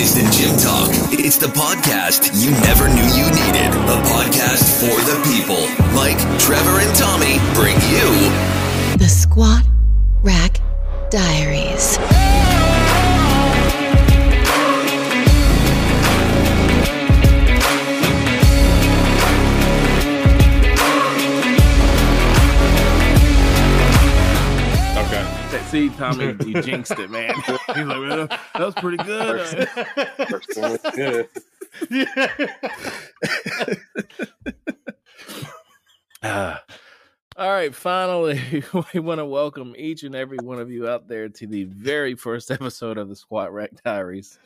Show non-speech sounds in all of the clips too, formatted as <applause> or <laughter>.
finest in gym talk. It's the podcast you never knew you needed. The podcast for the people. Mike, Trevor, and Tommy bring you The Squat Rack Diaries. See, Tommy, you jinxed it, man. <laughs> <laughs> He's like, well, that was pretty good. First one was good. <laughs> Ah. <sighs> all right, finally, we want to welcome each and every one of you out there to the very first episode of the Squat Rack Diaries.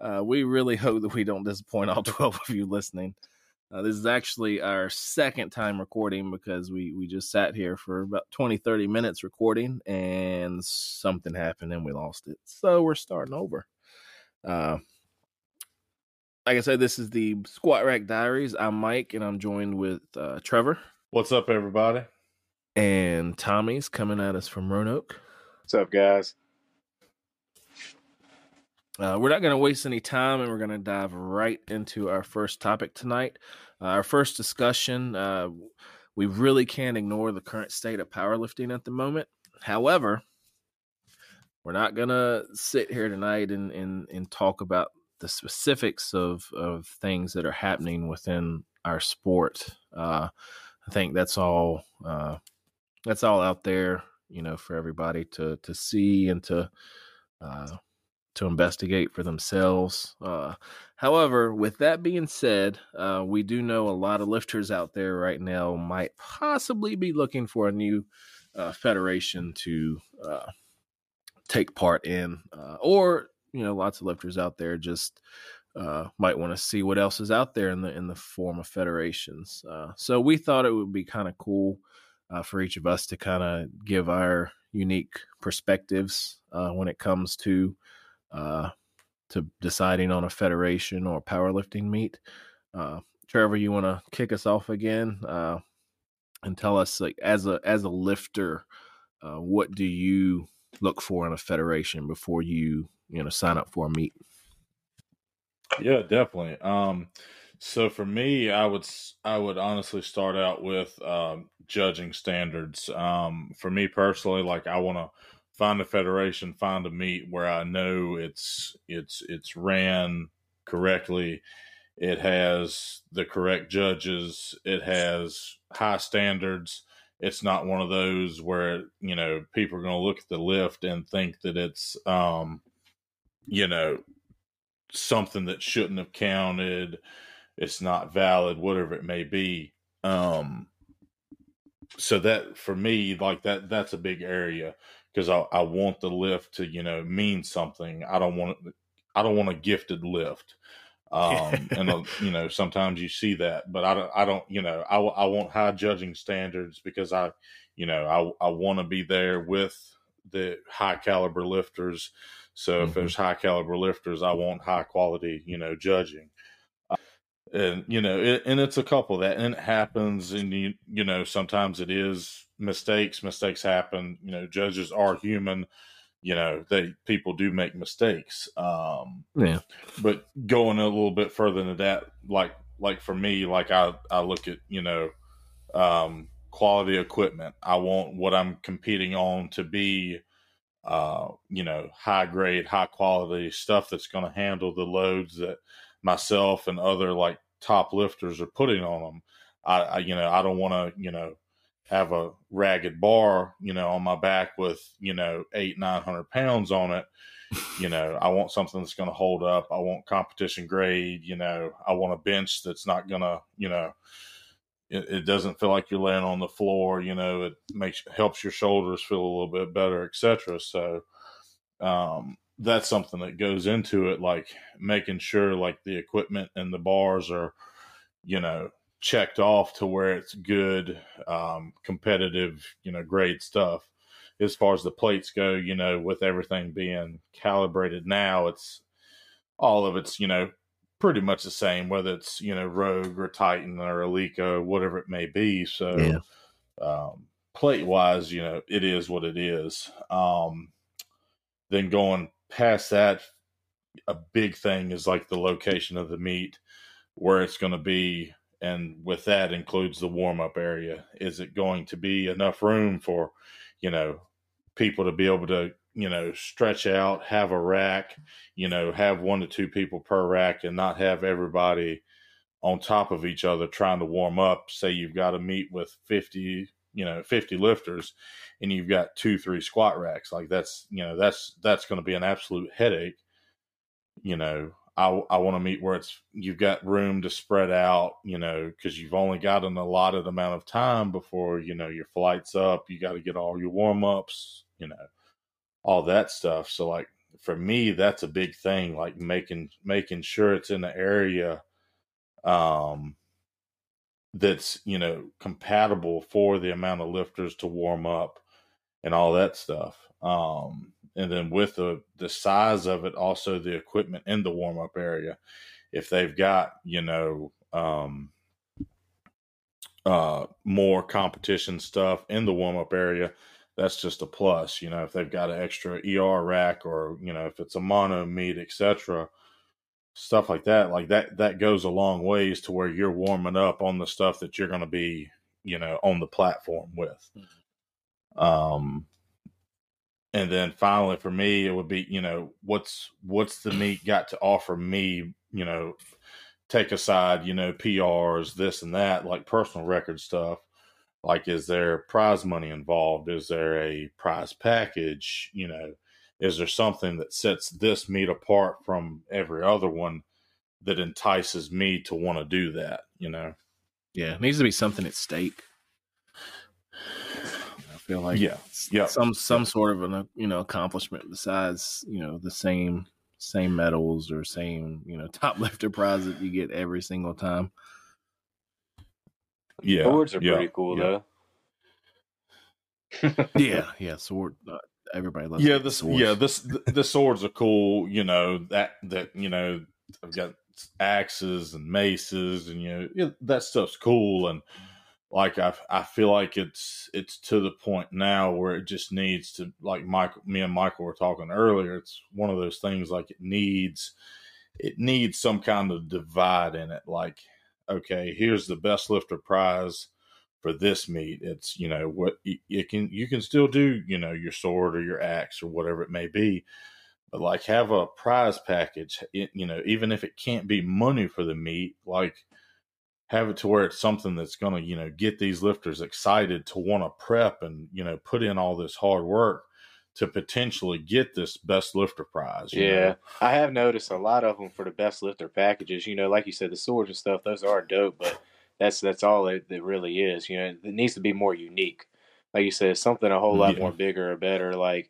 Uh, we really hope that we don't disappoint all 12 of you listening. Uh, this is actually our second time recording because we, we just sat here for about 20, 30 minutes recording and something happened and we lost it. So we're starting over. Uh, like I said, this is the Squat Rack Diaries. I'm Mike and I'm joined with uh, Trevor What's up, everybody? and Tommy's coming at us from Roanoke. What's up, guys? Uh, we're not going to waste any time and we're going to dive right into our first topic tonight. Uh, our first discussion uh, we really can't ignore the current state of powerlifting at the moment. However, we're not going to sit here tonight and, and, and talk about the specifics of, of things that are happening within our sport. Uh, I think that's all uh, that's all out there, you know, for everybody to to see and to uh, to investigate for themselves. Uh, however, with that being said, uh, we do know a lot of lifters out there right now might possibly be looking for a new uh, federation to uh, take part in, uh, or you know, lots of lifters out there just uh, might want to see what else is out there in the in the form of federations. So we thought it would be kind of cool for each of us to kind of give our unique perspectives when it comes to uh, to deciding on a federation or powerlifting meet. Uh, Trevor, you want to kick us off again uh, and tell us, like, as a as a lifter, uh, what do you look for in a federation before you you know sign up for a meet? Yeah, definitely. Um, so for me, I would I would honestly start out with um, judging standards. Um, for me personally, like I want to find a federation, find a meet where I know it's it's it's ran correctly. It has the correct judges. It has high standards. It's not one of those where you know people are going to look at the lift and think that it's um, you know something that shouldn't have counted it's not valid whatever it may be um so that for me like that that's a big area because I, I want the lift to you know mean something. I don't want i don't want a gifted lift um <laughs> and uh, you know sometimes you see that but i don't i don't you know i, I want high judging standards because i you know i, I want to be there with the high caliber lifters. So if Mhm. there's high caliber lifters i want high quality you know judging. And you know it, and it's a couple of that and it happens and you you know sometimes it is mistakes mistakes happen you know judges are human you know they people do make mistakes um Yeah, but going a little bit further than that like like for me like i i look at you know um quality equipment. I want what i'm competing on to be uh you know high grade high quality stuff that's going to handle the loads that myself and other like top lifters are putting on them i, I you know i don't want to you know have a ragged bar you know on my back with you know eight nine hundred pounds on it. You know i want something that's going to hold up. I want competition grade. You know i want a bench that's not going to you know it, it doesn't feel like you're laying on the floor you know it makes helps your shoulders feel a little bit better etc so um that's something that goes into it like making sure like the equipment and the bars are you know checked off to where it's good um competitive you know grade stuff. As far as the plates go you know with everything being calibrated now it's all of it's you know pretty much the same whether it's you know rogue or titan or Eleiko whatever it may be. So Yeah. um plate wise you know it is what it is. Um then going past that a big thing is like the location of the meet, where it's going to be, and with that includes the warm up area. Is it going to be enough room for, you know, people to be able to, you know, stretch out, have a rack, you know, have one to two people per rack, and not have everybody on top of each other trying to warm up. Say you've got to meet with fifty, you know, fifty lifters, and you've got two, three squat racks. Like that's, you know, that's that's going to be an absolute headache you know, I, I want to meet where it's you've got room to spread out, you know, because you've only got an allotted amount of time before you know your flight's up. You got to get all your warm ups, you know, all that stuff. So like for me, that's a big thing. Like making making sure it's in the area, um, that's you know compatible for the amount of lifters to warm up and all that stuff. Um, and then with the the size of it, also the equipment in the warm up area. If they've got you know um, uh, more competition stuff in the warm up area, that's just a plus. You know, if they've got an extra ER rack or you know if it's a mono meet, etc. Stuff like that, like that, that goes a long ways to where you're warming up on the stuff that you're going to be, you know, on the platform with. Mm-hmm. Um, and then finally for me it would be you know what's what's the meet got to offer me you know take aside you know prs this and that like personal record stuff. Like is there prize money involved? Is there a prize package? You know is there something that sets this meet apart from every other one that entices me to want to do that you know? Yeah it needs to be something at stake feel like yeah, yeah, some some sort of an you know accomplishment besides you know the same same medals or same you know <laughs> top lifter prize that you get every single time. Yeah, swords are yeah, pretty cool yeah. though. <laughs> yeah, yeah, sword. Uh, everybody loves. Yeah, this swords. yeah this the, the swords are cool. You know that that you know I've got axes and maces and you know that stuff's cool and like I, I feel like it's it's to the point now where it just needs to like Michael me and Michael were talking earlier it's one of those things like it needs it needs some kind of divide in it like okay here's the best lifter prize for this meet it's you know what you can you can still do you know your sword or your axe or whatever it may be but like have a prize package it, you know even if it can't be money for the meet like have it to where it's something that's going to you know get these lifters excited to want to prep and you know put in all this hard work to potentially get this best lifter prize. Yeah, know? I have noticed a lot of them for the best lifter packages. You know, like you said, the swords and stuff; those are dope, but that's that's all it, it really is. You know, it needs to be more unique. Like you said, something a whole lot yeah. more bigger or better. Like,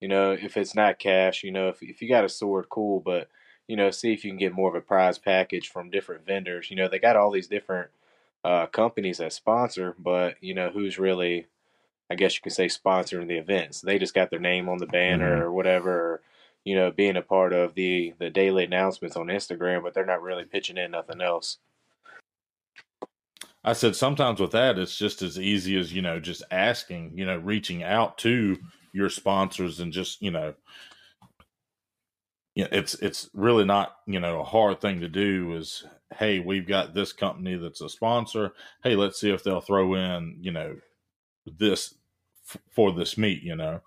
you know, if it's not cash, you know, if if you got a sword, cool, but you know, see if you can get more of a prize package from different vendors. You know, they got all these different uh, companies that sponsor, but you know, who's really, I guess you can say, sponsoring the events? They just got their name on the banner mm-hmm. or whatever. Or, you know, being a part of the the daily announcements on Instagram, but they're not really pitching in nothing else. I said sometimes with that, it's just as easy as you know, just asking, you know, reaching out to your sponsors and just you know you know, it's it's really not you know a hard thing to do. Is hey, we've got this company that's a sponsor. Hey, let's see if they'll throw in you know this f- for this meet. You know.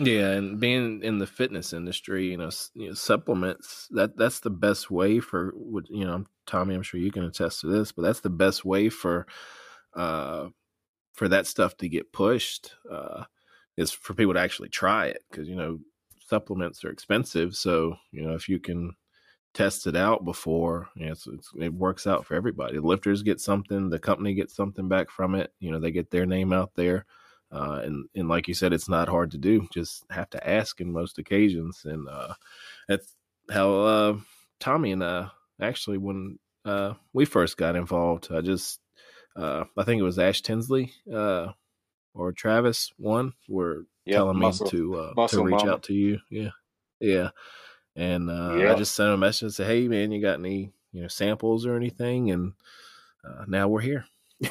Yeah, and being in the fitness industry, you know, you know, supplements that that's the best way for you know, Tommy. I'm sure you can attest to this, but that's the best way for uh for that stuff to get pushed uh is for people to actually try it because you know supplements are expensive. So, you know, if you can test it out before, you know, it's, it's, it works out for everybody. The lifters get something, the company gets something back from it. You know, they get their name out there. Uh, and, and like you said, it's not hard to do. Just have to ask in most occasions. And uh, that's how uh, Tommy and I actually, when uh, we first got involved, I just, uh, I think it was Ash Tinsley uh, or Travis one were yep, telling muscle, me to uh, to reach mama. out to you. Yeah, yeah. And uh, yep. I just sent a message and said, "Hey, man, you got any you know samples or anything?" And uh, now we're here. <laughs>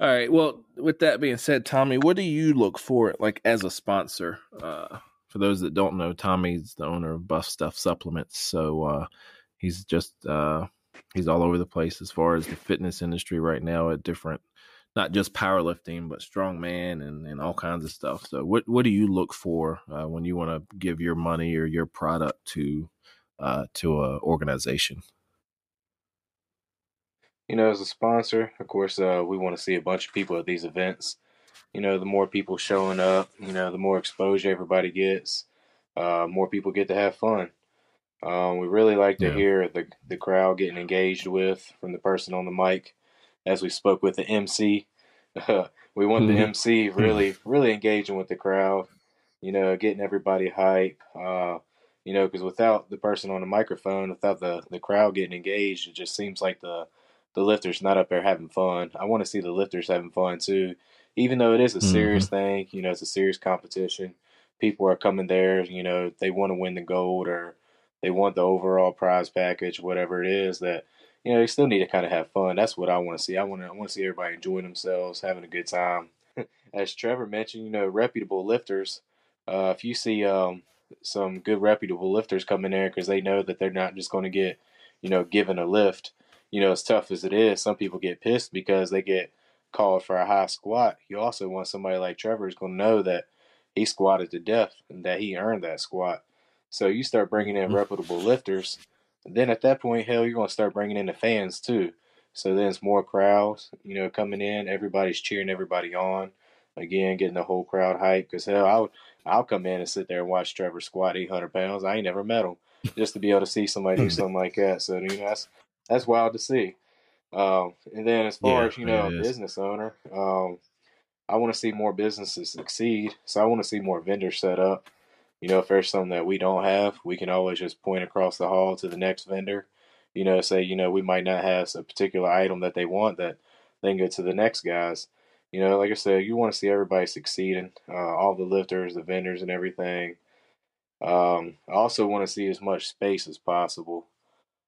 All right. Well, with that being said, Tommy, what do you look for, like as a sponsor, uh, for those that don't know, Tommy's the owner of Buff Stuff Supplements. So uh, he's just uh, he's all over the place as far as the fitness industry right now at different, not just powerlifting, but strongman and and all kinds of stuff. So what what do you look for uh, when you want to give your money or your product to uh, to a organization? You know, as a sponsor, of course, uh, we want to see a bunch of people at these events you know, the more people showing up, you know, the more exposure everybody gets, uh, more people get to have fun. Um, we really like to yeah. hear the the crowd getting engaged with from the person on the mic, as we spoke with the MC. <laughs> we want the MC mm-hmm. really really engaging with the crowd, you know, getting everybody hype. Uh, you know, because without the person on the microphone, without the the crowd getting engaged, it just seems like the the lifters not up there having fun. I want to see the lifters having fun too even though it is a serious mm-hmm. thing, you know, it's a serious competition. People are coming there, you know, they want to win the gold or they want the overall prize package, whatever it is that, you know, they still need to kind of have fun. That's what I want to see. I want to, I want to see everybody enjoying themselves, having a good time. <laughs> As Trevor mentioned, you know, reputable lifters. Uh, if you see um, some good reputable lifters come in there because they know that they're not just going to get, you know, given a lift. You know, as tough as it is, some people get pissed because they get called for a high squat, you also want somebody like Trevor who's going to know that he squatted to death and that he earned that squat. So you start bringing in mm-hmm. reputable lifters. Then at that point, hell, you're going to start bringing in the fans too. So then it's more crowds, you know, coming in. Everybody's cheering everybody on. Again, getting the whole crowd hyped. Because hell, I'll I'll come in and sit there and watch Trevor squat 800 pounds. I ain't never met him just to be able to see somebody do <laughs> something like that. So you know, that's that's wild to see. Um, and then as far yeah, as you know, a business owner, um, I want to see more businesses succeed. So I want to see more vendors set up. You know, if there's something that we don't have, we can always just point across the hall to the next vendor. You know, say you know we might not have a particular item that they want that then go to the next guys. You know, like I said, you want to see everybody succeeding, uh, all the lifters, the vendors, and everything. Um, I also want to see as much space as possible.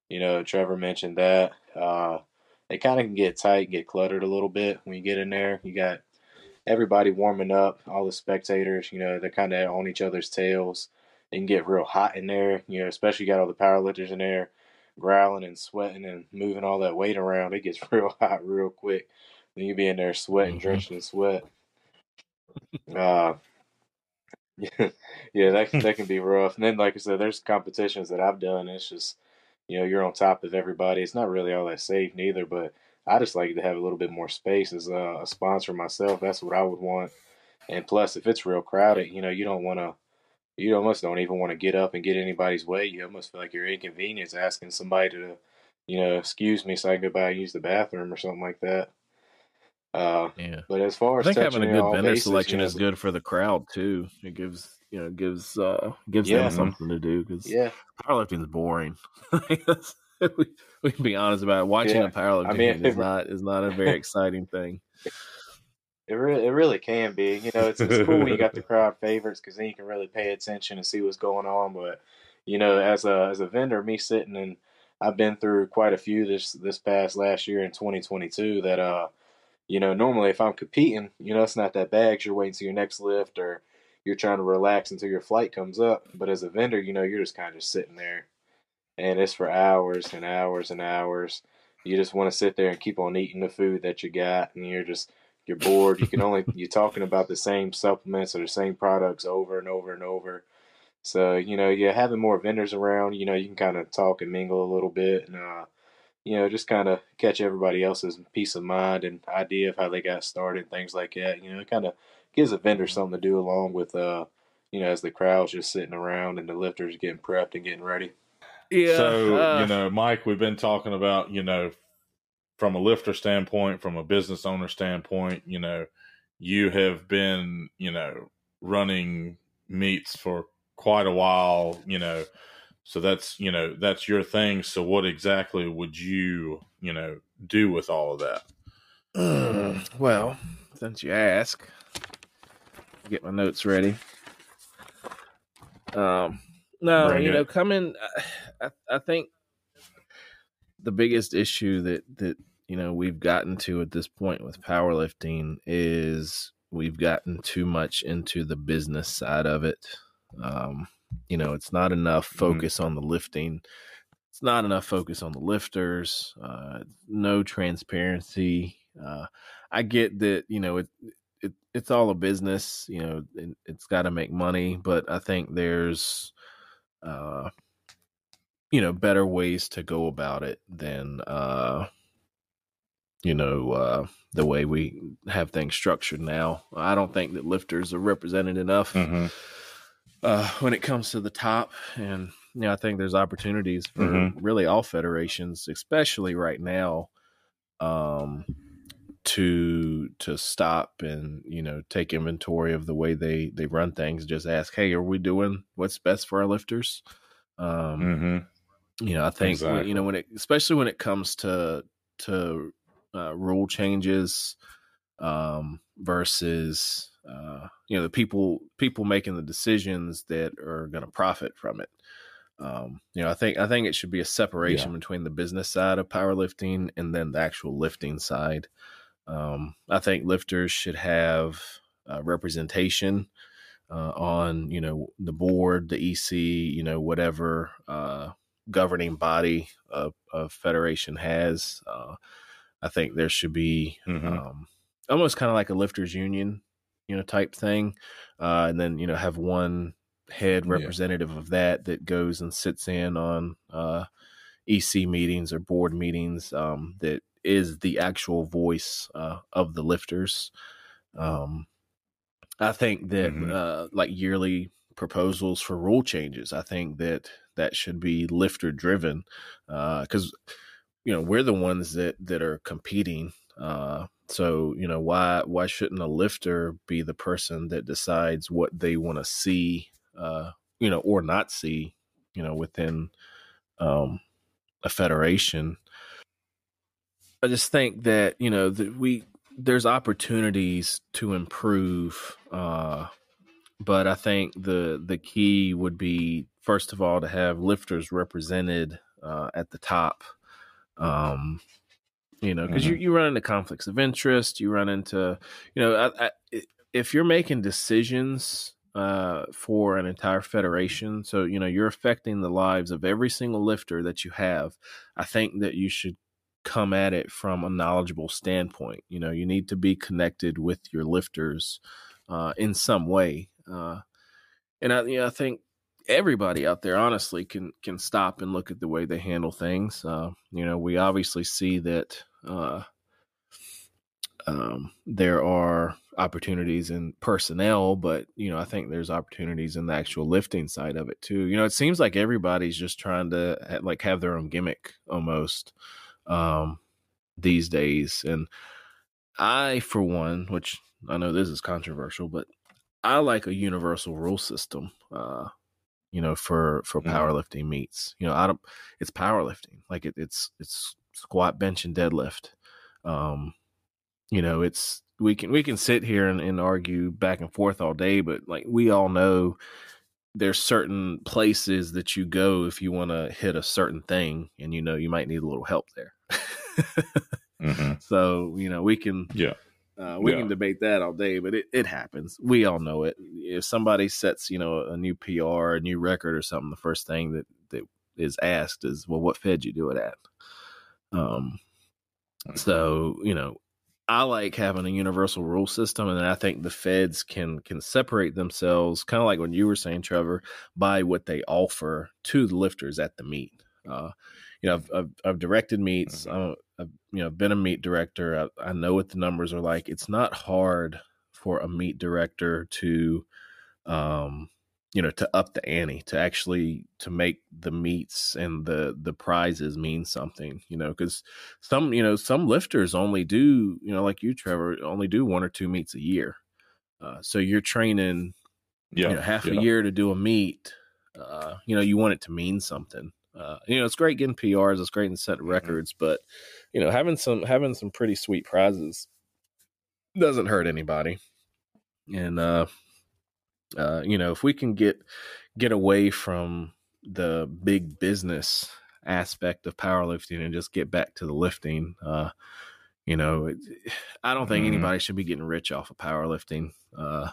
You know, Trevor mentioned that. Uh, kind of can get tight, get cluttered a little bit when you get in there. You got everybody warming up, all the spectators, you know, they're kind of on each other's tails. It can get real hot in there, you know, especially you got all the powerlifters in there growling and sweating and moving all that weight around. It gets <laughs> real hot real quick. Then you be in there sweating, mm-hmm. drenched in sweat. Uh, <laughs> yeah, that <laughs> that can be rough. And then, like I said, there's competitions that I've done. it's just you know you're on top of everybody. It's not really all that safe neither, but I just like to have a little bit more space as a, a sponsor myself. That's what I would want. And plus, if it's real crowded, you know, you don't want to, you almost don't even want to get up and get anybody's way. You almost feel like you're inconvenienced asking somebody to, you know, excuse me so I can go by and use the bathroom or something like that. Uh, yeah. But as far as I think having a good vendor bases, selection you know, is good for the crowd too. It gives you know gives uh gives yeah. them something to do because yeah, powerlifting is boring. <laughs> <laughs> we, we can be honest about it. Watching yeah. a powerlifting I mean, is not is not a very <laughs> exciting thing. It really, it really can be. You know, it's, it's cool when you got the <laughs> crowd favorites because then you can really pay attention and see what's going on. But you know, as a as a vendor, me sitting and I've been through quite a few this this past last year in 2022 that uh you know, normally if I'm competing, you know, it's not that bad because you're waiting to your next lift or you're trying to relax until your flight comes up. But as a vendor, you know, you're just kind of just sitting there and it's for hours and hours and hours. You just want to sit there and keep on eating the food that you got and you're just, you're bored. You can only, you're talking about the same supplements or the same products over and over and over. So, you know, yeah, having more vendors around, you know, you can kind of talk and mingle a little bit and, uh, you know, just kind of catch everybody else's peace of mind and idea of how they got started, things like that. You know, it kind of gives a vendor something to do along with, uh, you know, as the crowd's just sitting around and the lifters getting prepped and getting ready. Yeah. So, uh, you know, Mike, we've been talking about, you know, from a lifter standpoint, from a business owner standpoint, you know, you have been, you know, running meets for quite a while, you know, so that's, you know, that's your thing. So what exactly would you, you know, do with all of that? Uh, <clears throat> well, since you ask, get my notes ready. Um, no, Bring you it. know, coming, <sighs> I, I think the biggest issue that that you know we've gotten to at this point with powerlifting is we've gotten too much into the business side of it Um, you know, it's not enough Mm-hmm. focus on the lifting. It's not enough focus on the lifters. Uh, no transparency. Uh, I get that. You know, it, it it's all a business. You know, it, it's got to make money, but I think there's, uh, you know, better ways to go about it than, uh, you know, uh, the way we have things structured now. I don't think that lifters are represented enough hmm uh, when it comes to the top. And, you know, I think there's opportunities for Mhm. really all federations, especially right now, um, to to stop and you know take inventory of the way they they run things. Just ask, hey, are we doing what's best for our lifters? Um, hmm you know, I think Exactly. you know when it, especially when it comes to to uh, rule changes um, versus uh, you know the people people making the decisions that are going to profit from it. Um, you know, I think I think it should be a separation between the business side of powerlifting and then the actual lifting side. Um, I think lifters should have uh, representation uh, on you know the board, the EC, you know whatever uh, governing body a, a federation has. Uh, I think there should be Mhm. um, almost kind of like a lifters union, you know, type thing, uh, and then you know have one head Yeah. representative of that that goes and sits in on uh, EC meetings or board meetings um, that is the actual voice uh, of the lifters. Um, I think that Mhm. uh, like yearly proposals for rule changes, I think that that should be lifter driven because you know we're the ones that that are competing. Uh, so you know why why shouldn't a lifter be the person that decides what they want to see, uh, you know, or not see, you know, within um, a federation? I just think that you know that we there's opportunities to improve, uh, but I think the the key would be first of all to have lifters represented uh, at the top. Um, you know, because you you run into conflicts of interest, you run into you know, I, I, if you're making decisions uh, for an entire federation, so you know you're affecting the lives of every single lifter that you have. I think that you should come at it from a knowledgeable standpoint. You know, you need to be connected with your lifters uh, in some way, uh, and I, you know, I think everybody out there honestly can can stop and look at the way they handle things. Uh, you know, we obviously see that uh, um, there are opportunities in personnel, but you know, I think there's opportunities in the actual lifting side of it too. You know, it seems like everybody's just trying to like have their own gimmick almost um, these days, and I, for one, which I know this is controversial, but I like a universal rule system. Uh, you know, for for Mhm. powerlifting meets. You know, I don't. It's powerlifting. Like it, it's it's squat, bench, and deadlift. Um, you know, it's we can we can sit here and, and argue back and forth all day, but like we all know, there's certain places that you go if you want to hit a certain thing, and you know you might need a little help there. Hmm <laughs> so you know we can Yeah. uh, we Yeah. can debate that all day, but it, it happens. We all know it. If somebody sets, you know, a new PR, a new record or something, the first thing that, that is asked is, well, what fed you do it at? Um, so, you know, I like having a universal rule system, and I think the feds can can separate themselves, kind of like when you were saying, Trevor, by what they offer to the lifters at the meet. Uh, you know, I've, I've, I've directed meets. Mhm. I'm, I've you know been a meet director. I, I know what the numbers are like. It's not hard for a meet director to, um, you know, to up the ante, to actually to make the meets and the the prizes mean something. You know, because some you know some lifters only do you know like you, Trevor, only do one or two meets a year. Uh, so you're training Yeah. you know, half yeah. a year to do a meet. Uh, you know, you want it to mean something. Uh, you know, it's great getting PRs, it's great in setting Mhm. records, but you know, having some having some pretty sweet prizes doesn't hurt anybody. And uh, uh, you know, if we can get get away from the big business aspect of powerlifting and just get back to the lifting, uh, you know, it, I don't think Mhm. anybody should be getting rich off of powerlifting. Uh,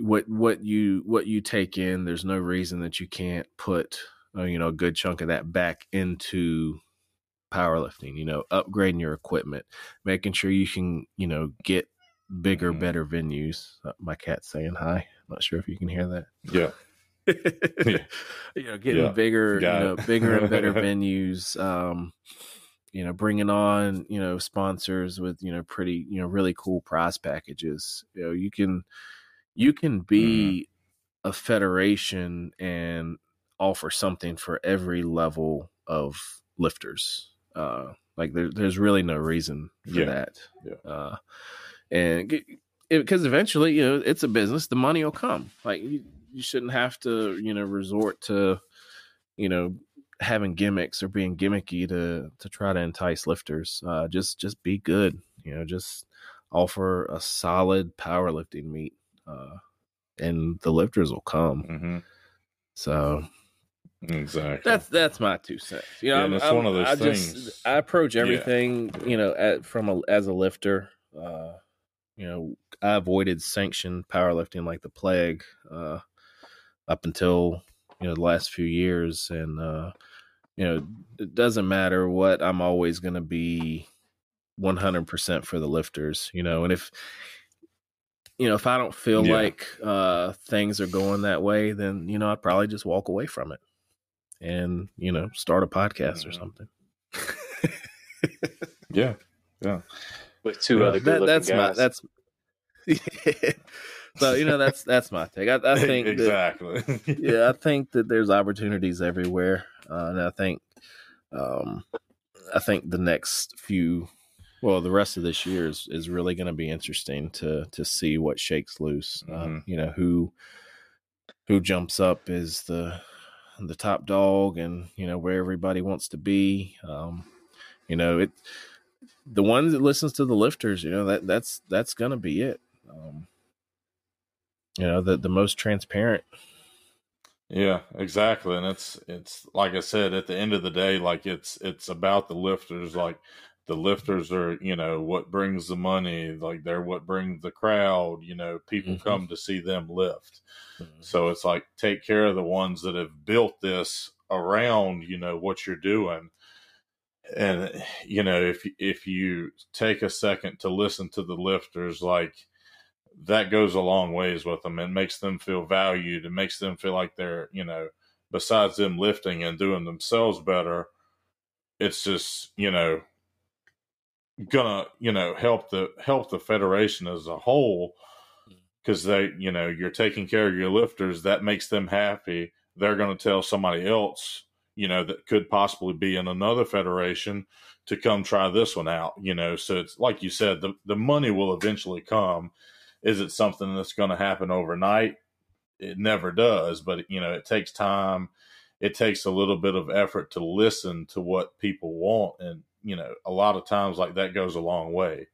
what what you what you take in there's no reason that you can't put uh, you know a good chunk of that back into powerlifting you know upgrading your equipment making sure you can you know get bigger Mhm. better venues. Uh, my cat's saying hi. I'm not sure if you can hear that. Yeah. <laughs> You know getting Yeah, bigger you know it. bigger and better <laughs> venues um you know bringing on you know sponsors with you know pretty you know really cool prize packages. You know you can you can be a federation and offer something for every level of lifters. Uh like there, there's really no reason for Yeah, that. yeah. uh and because eventually you know it's a business the money will come. Like you, you shouldn't have to you know resort to you know having gimmicks or being gimmicky to to try to entice lifters. Uh just just be good you know just offer a solid powerlifting meet uh and the lifters will come. Hmm so Exactly. that's that's my two cents. You know, Yeah, I'm- it's I'm- one of those I things- Just, I approach Yeah. everything, you know, at, from a, as a lifter. Uh, you know, I avoided sanctioned powerlifting like the plague uh, up until you know the last few years, and uh, you know, it doesn't matter what. I'm always going to be 100 percent for the lifters. You know, and if you know if I don't feel Yeah. like uh, things are going that way, then you know I'd probably just walk away from it and you know start a podcast or something. <laughs> yeah. Yeah. With two Yeah, other good that, looking that's my guys. that's <laughs> so you know that's that's my take. I, I <laughs> think that, exactly. yeah, I think that there's opportunities everywhere, uh, and I think um, I think the next few, well, the rest of this year is, is really going to be interesting to to see what shakes loose. Uh, Mhm. you know who who jumps up is the the top dog, and you know where everybody wants to be. Um, you know it. The one that listens to the lifters, you know that that's that's gonna be it. Um, you know the the most transparent Yeah, exactly. And it's it's like I said, at the end of the day, like it's it's about the lifters. Like the lifters are, you know, what brings the money, like they're what brings the crowd, you know, people Mhm. come to see them lift. So it's like take care of the ones that have built this around, you know, what you're doing. And you know, if if you take a second to listen to the lifters, like that goes a long ways with them. It makes them feel valued. It makes them feel like they're, you know, besides them lifting and doing themselves better, it's just, you know, gonna, you know, help the help the federation as a whole mm. because they, you know, you're taking care of your lifters. That makes them happy. They're going to tell somebody else, you know, that could possibly be in another federation to come try this one out. You know, so it's like you said, the the money will eventually come. Is it something that's going to happen overnight? It never does, but you know, it takes time. It takes a little bit of effort to listen to what people want, and you know, a lot of times like that goes a long way.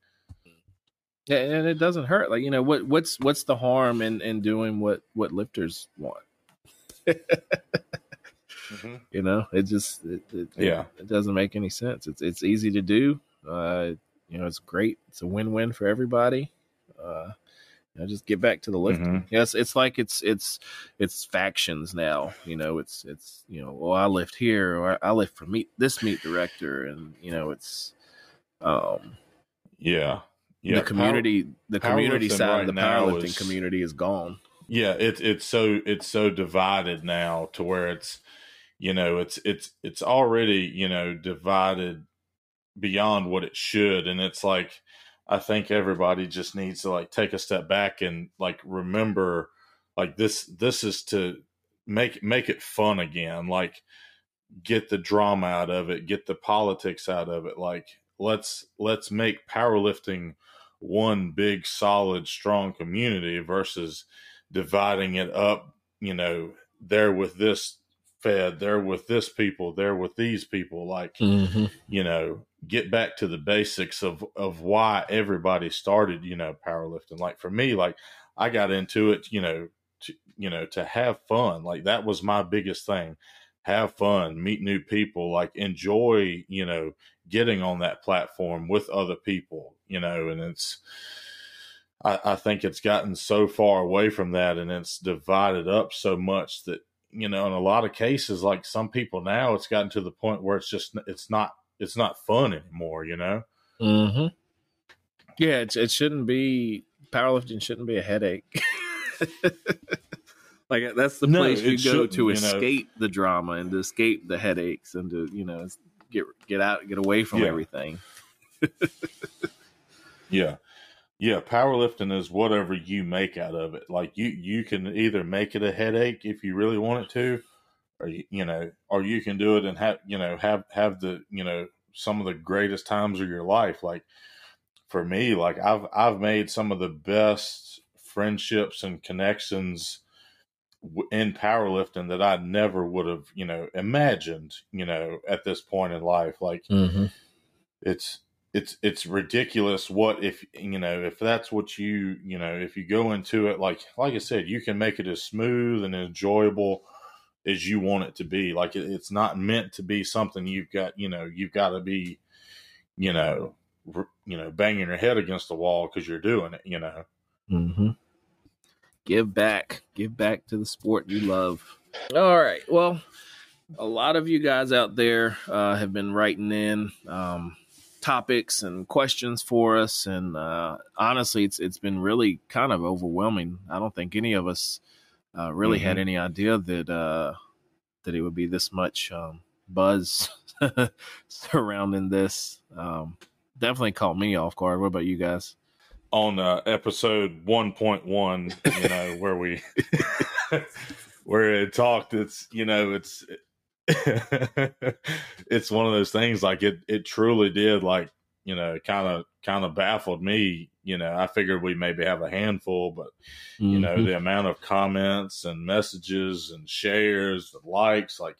Yeah, and it doesn't hurt. Like you know, what what's what's the harm in in doing what what lifters want? You know, it just it, it, Yeah. it, doesn't make any sense. It's it's easy to do. Uh, you know, it's great. It's a win win for everybody. Uh, you know, just get back to the lifting. Mhm. Yes, it's like it's it's it's factions now. You know, it's it's you know, well, I lift here or I lift for meet this meet director, and you know, it's um Yeah, yeah. the community the community side right of the powerlifting is- community is gone. Yeah, it's it's so it's so divided now to where it's you know it's it's it's already you know divided beyond what it should, and it's like I think everybody just needs to like take a step back and like remember like this this is to make make it fun again like get the drama out of it get the politics out of it like let's let's make powerlifting one big solid strong community versus dividing it up you know they're with this fed they're with this people they're with these people like Mm-hmm. you know get back to the basics of of why everybody started you know powerlifting. Like for me like i got into it you know to, you know to have fun. Like that was my biggest thing. Have fun meet new people like enjoy you know getting on that platform with other people you know and it's I, I think it's gotten so far away from that and it's divided up so much that you know in a lot of cases like some people now it's gotten to the point where it's just it's not it's not fun anymore you know mm-hmm. yeah it, it shouldn't be powerlifting shouldn't be a headache <laughs> like that's the no, place you go to escape know. the drama and to escape the headaches and to you know get get out get away from yeah. everything <laughs> yeah yeah, powerlifting is whatever you make out of it. Like you, you can either make it a headache if you really want it to, or you, know, or you can do it and have you know have have the you know some of the greatest times of your life. Like for me, like I've I've made some of the best friendships and connections in powerlifting that I never would have you know imagined you know at this point in life. Like mm-hmm. it's it's it's ridiculous what if you know if that's what you you know if you go into it like like I said you can make it as smooth and enjoyable as you want it to be. Like it, it's not meant to be something you've got you know you've got to be you know r- you know banging your head against the wall because you're doing it you know? Mm-hmm. give back. Give back to the sport you love. All right. Well a lot of you guys out there uh, have been writing in um, topics and questions for us. And uh, honestly, it's it's been really kind of overwhelming. I don't think any of us uh, really mm-hmm. had any idea that uh, that it would be this much um, buzz <laughs> surrounding this. Um, definitely caught me off guard. What about you guys? On uh, episode one point one, you know, where we <laughs> <laughs> where it talked, it's you know, it's <laughs> it's one of those things like it it truly did like you know kind of kind of baffled me. You know i figured we maybe have a handful but mm-hmm. you know mm-hmm. the amount of comments and messages and shares and likes like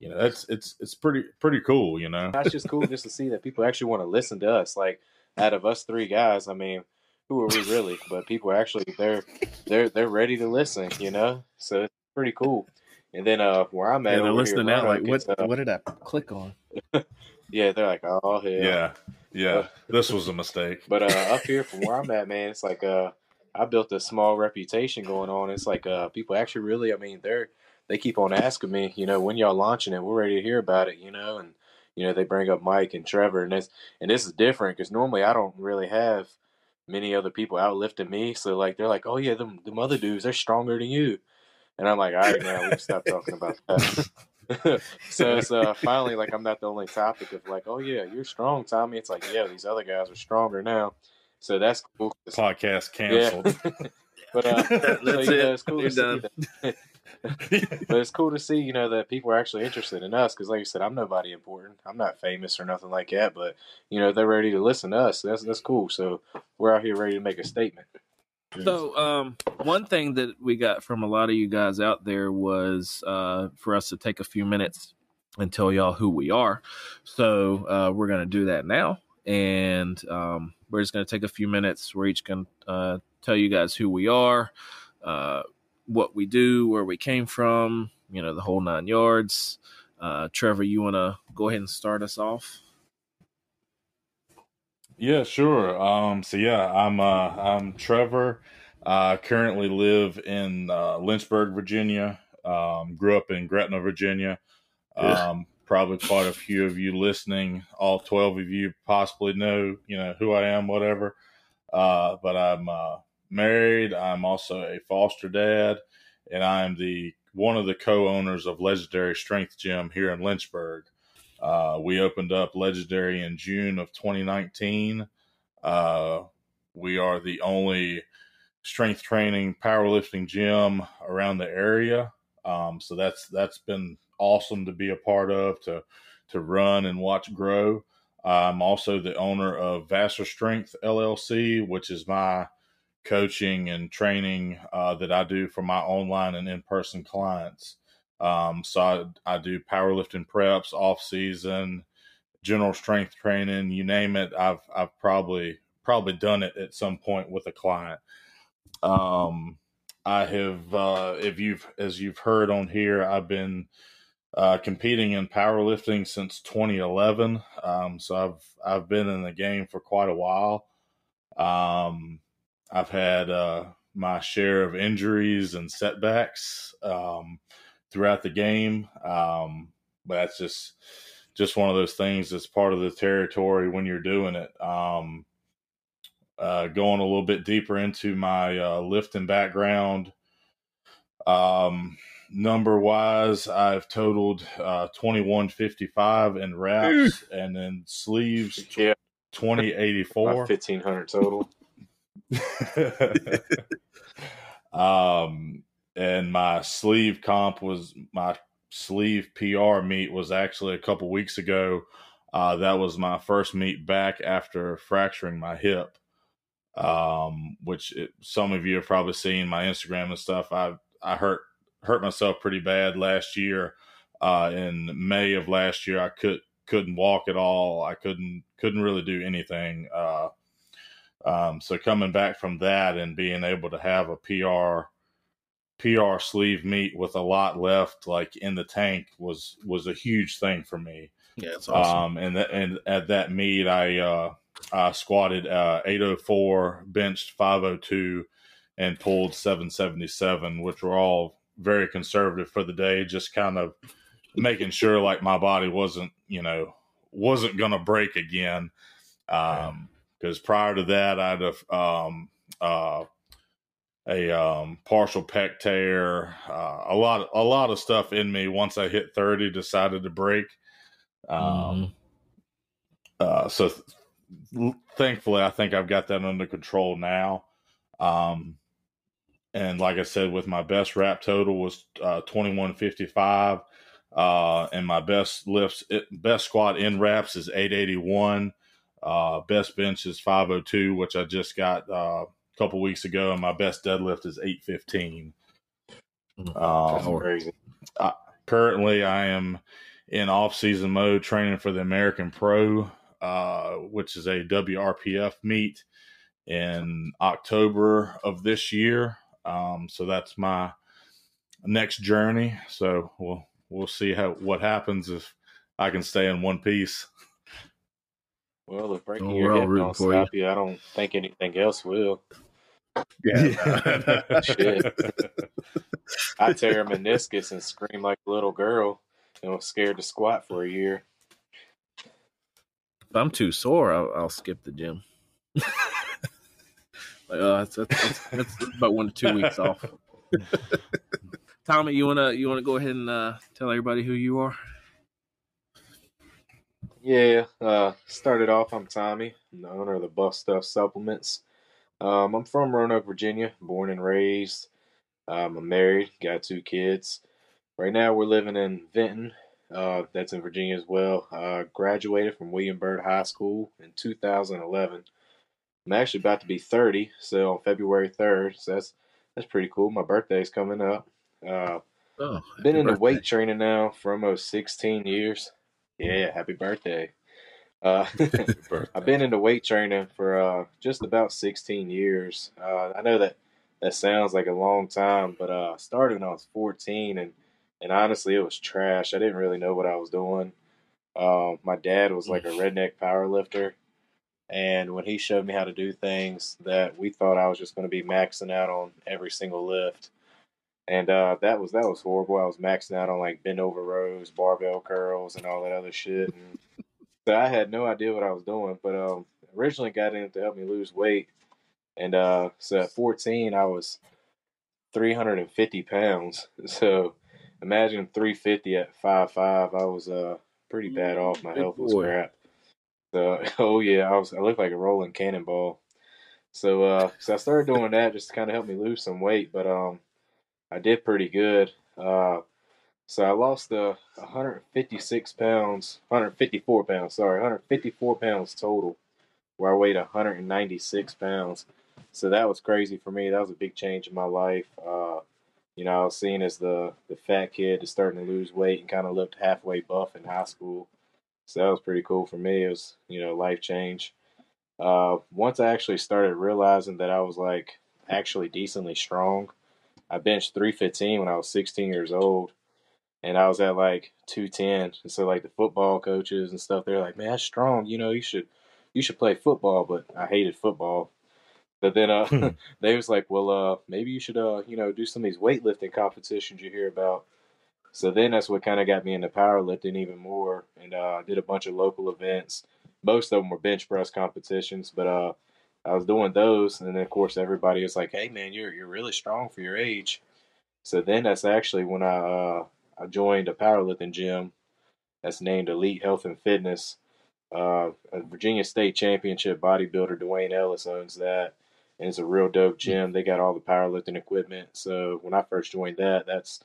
you know that's it's it's pretty pretty cool you know? That's just cool just to see that people actually want to listen to us. Like out of us three guys i mean who are we really? But people are actually they're they're they're ready to listen you know? So it's pretty cool and then uh, where I'm at, yeah, they're listening now. Like, what? Uh, what did I click on? <laughs> <laughs> yeah, they're like, oh hell. Yeah, yeah. this was a mistake. But uh, up here from where I'm <laughs> at, man, it's like uh, I built a small reputation going on. It's like uh, people actually really, I mean, they're they keep on asking me, you know, when y'all launching it, we're ready to hear about it, you know, and you know they bring up Mike and Trevor, and this and this is different because normally I don't really have many other people outlifting me. So like they're like, oh yeah, them them other dudes, they're stronger than you. And I'm like, all right, man, we can stop talking about that. <laughs> <laughs> so it's uh, finally like I'm not the only topic of like, oh yeah, you're strong, Tommy. It's like, yeah, these other guys are stronger now. So that's cool. Podcast canceled. Yeah. <laughs> but uh, that's so, you know, it's cool to see but it's cool to see, you know, that people are actually interested in us because, like you said, I'm nobody important. I'm not famous or nothing like that. But you know, they're ready to listen to us. That's that's cool. So we're out here ready to make a statement. So, um, one thing that we got from a lot of you guys out there was uh, for us to take a few minutes and tell y'all who we are. So, uh, we're going to do that now. And um, we're just going to take a few minutes. We're each going to uh, tell you guys who we are, uh, what we do, where we came from, you know, the whole nine yards. Uh, Trevor, you want to go ahead and start us off? Yeah, sure. Um, so yeah, I'm uh, I'm Trevor. I currently live in uh, Lynchburg, Virginia. Um, grew up in Gretna, Virginia. Um, probably quite a few of you listening, all twelve of you possibly know, you know who I am, whatever. Uh, but I'm uh, married. I'm also a foster dad, and I'm the one of the co-owners of Legendary Strength Gym here in Lynchburg. Uh, we opened up Legendary in June of 2019. Uh, we are the only strength training powerlifting gym around the area. Um, so that's that's been awesome to be a part of to to run and watch grow. I'm also the owner of Vassar Strength LLC, which is my coaching and training uh, that I do for my online and in person clients. Um, so I, I do powerlifting preps, off season, general strength training, you name it. I've I've probably probably done it at some point with a client. Um, I have, uh, if you've as you've heard on here, I've been uh, competing in powerlifting since 2011. Um, so I've I've been in the game for quite a while. Um, I've had uh, my share of injuries and setbacks um, throughout the game, um, but that's just just one of those things that's part of the territory when you're doing it. Um, uh, going a little bit deeper into my uh, lifting background, um, number wise, I've totaled uh, 2155 in reps and then sleeves <laughs> Yeah, 2084. fifteen hundred total. <laughs> um, and my sleeve comp was my sleeve PR meet was actually a couple weeks ago. Uh, that was my first meet back after fracturing my hip, um, which it, some of you have probably seen my Instagram and stuff. I I hurt hurt myself pretty bad last year. Uh, in May of last year, I could couldn't walk at all. I couldn't couldn't really do anything. Uh, um, so coming back from that and being able to have a PR PR sleeve meet with a lot left, like in the tank, was was a huge thing for me. Yeah, it's awesome. Um, and th- and at that meet, I uh, I squatted uh, 804, benched 502, and pulled 777, which were all very conservative for the day. Just kind of making sure like my body wasn't you know wasn't gonna break again. Um, because prior to that, I'd have um, uh, a um, partial pec tear, uh, a lot, a lot of stuff in me. Once I hit thirty, decided to break. Um, uh, so th- thankfully, I think I've got that under control now. Um, and like I said, with my best wrap total was uh, twenty one fifty five, uh, and my best lifts, it, best squat in reps is eight eighty one. Uh, best bench is 502, which I just got uh, a couple weeks ago, and my best deadlift is 815. Mm. Um, crazy. currently, I am in off-season mode training for the American Pro, uh, which is a WRPF meet in October of this year. Um, so that's my next journey. So we'll we'll see how what happens if I can stay in one piece. Well, if breaking Oh, your we're all hip don't for you. stop you, I don't think anything else will. Yeah. <laughs> <laughs> Shit. I tear a meniscus and scream like a little girl and was scared to squat for a year. If I'm too sore, I'll, I'll skip the gym. <laughs> like, oh, that's, that's, that's, that's about one to two weeks off. Tommy, you wanna you wanna go ahead and uh, tell everybody who you are? Yeah, uh, started off, I'm Tommy. I'm the owner of the Buff Stuff Supplements. Um, I'm from Roanoke, Virginia, born and raised. Um, I'm married, got two kids. Right now, we're living in Vinton. Uh, that's in Virginia as well. Uh, graduated from William Byrd High School in 2011. I'm actually about to be 30, so on February 3rd. So that's that's pretty cool. My birthday's coming up. Uh, Oh, been into birthday. weight training now for almost 16 years. Yeah, happy birthday. Uh, <laughs> I've been into weight training for uh, just about 16 years. Uh, I know that that sounds like a long time, but uh, I started when I was 14, and and honestly, it was trash. I didn't really know what I was doing. Uh, my dad was like a redneck power lifter, and when he showed me how to do things that we thought I was just going to be maxing out on every single lift, and uh, that was that was horrible. I was maxing out on like bend over rows, barbell curls, and all that other shit. And so I had no idea what I was doing, but um, originally got in to help me lose weight. And uh, so at 14, I was 350 pounds. <laughs> So imagine 350 at 5'5. I was uh, pretty bad off. My Big health was boy. crap. So, <laughs> oh yeah, I was. I looked like a rolling cannonball. So, uh, so I started doing that just to kind of help me lose some weight. But um, I did pretty good. Uh, so I lost uh, 156 pounds, 154 pounds, sorry, 154 pounds total, where I weighed 196 pounds. So that was crazy for me. That was a big change in my life. Uh, you know, I was seen as the, the fat kid that's starting to lose weight and kind of looked halfway buff in high school. So that was pretty cool for me. It was, you know, life change. Uh, once I actually started realizing that I was like actually decently strong, I benched 315 when I was 16 years old and I was at like 210. And so like the football coaches and stuff, they're like, "Man, that's strong. You know, you should you should play football." But I hated football. But then uh, <laughs> they was like, well, uh, maybe you should, uh, you know, do some of these weightlifting competitions you hear about. So then that's what kind of got me into powerlifting even more, and uh, I did a bunch of local events. Most of them were bench press competitions, but uh, I was doing those, and then of course everybody was like, "Hey man, you're you're really strong for your age." So then that's actually when I uh, I joined a powerlifting gym that's named Elite Health and Fitness. Uh, a Virginia State Championship bodybuilder Dwayne Ellis owns that, and it's a real dope gym. They got all the powerlifting equipment. So when I first joined that, that's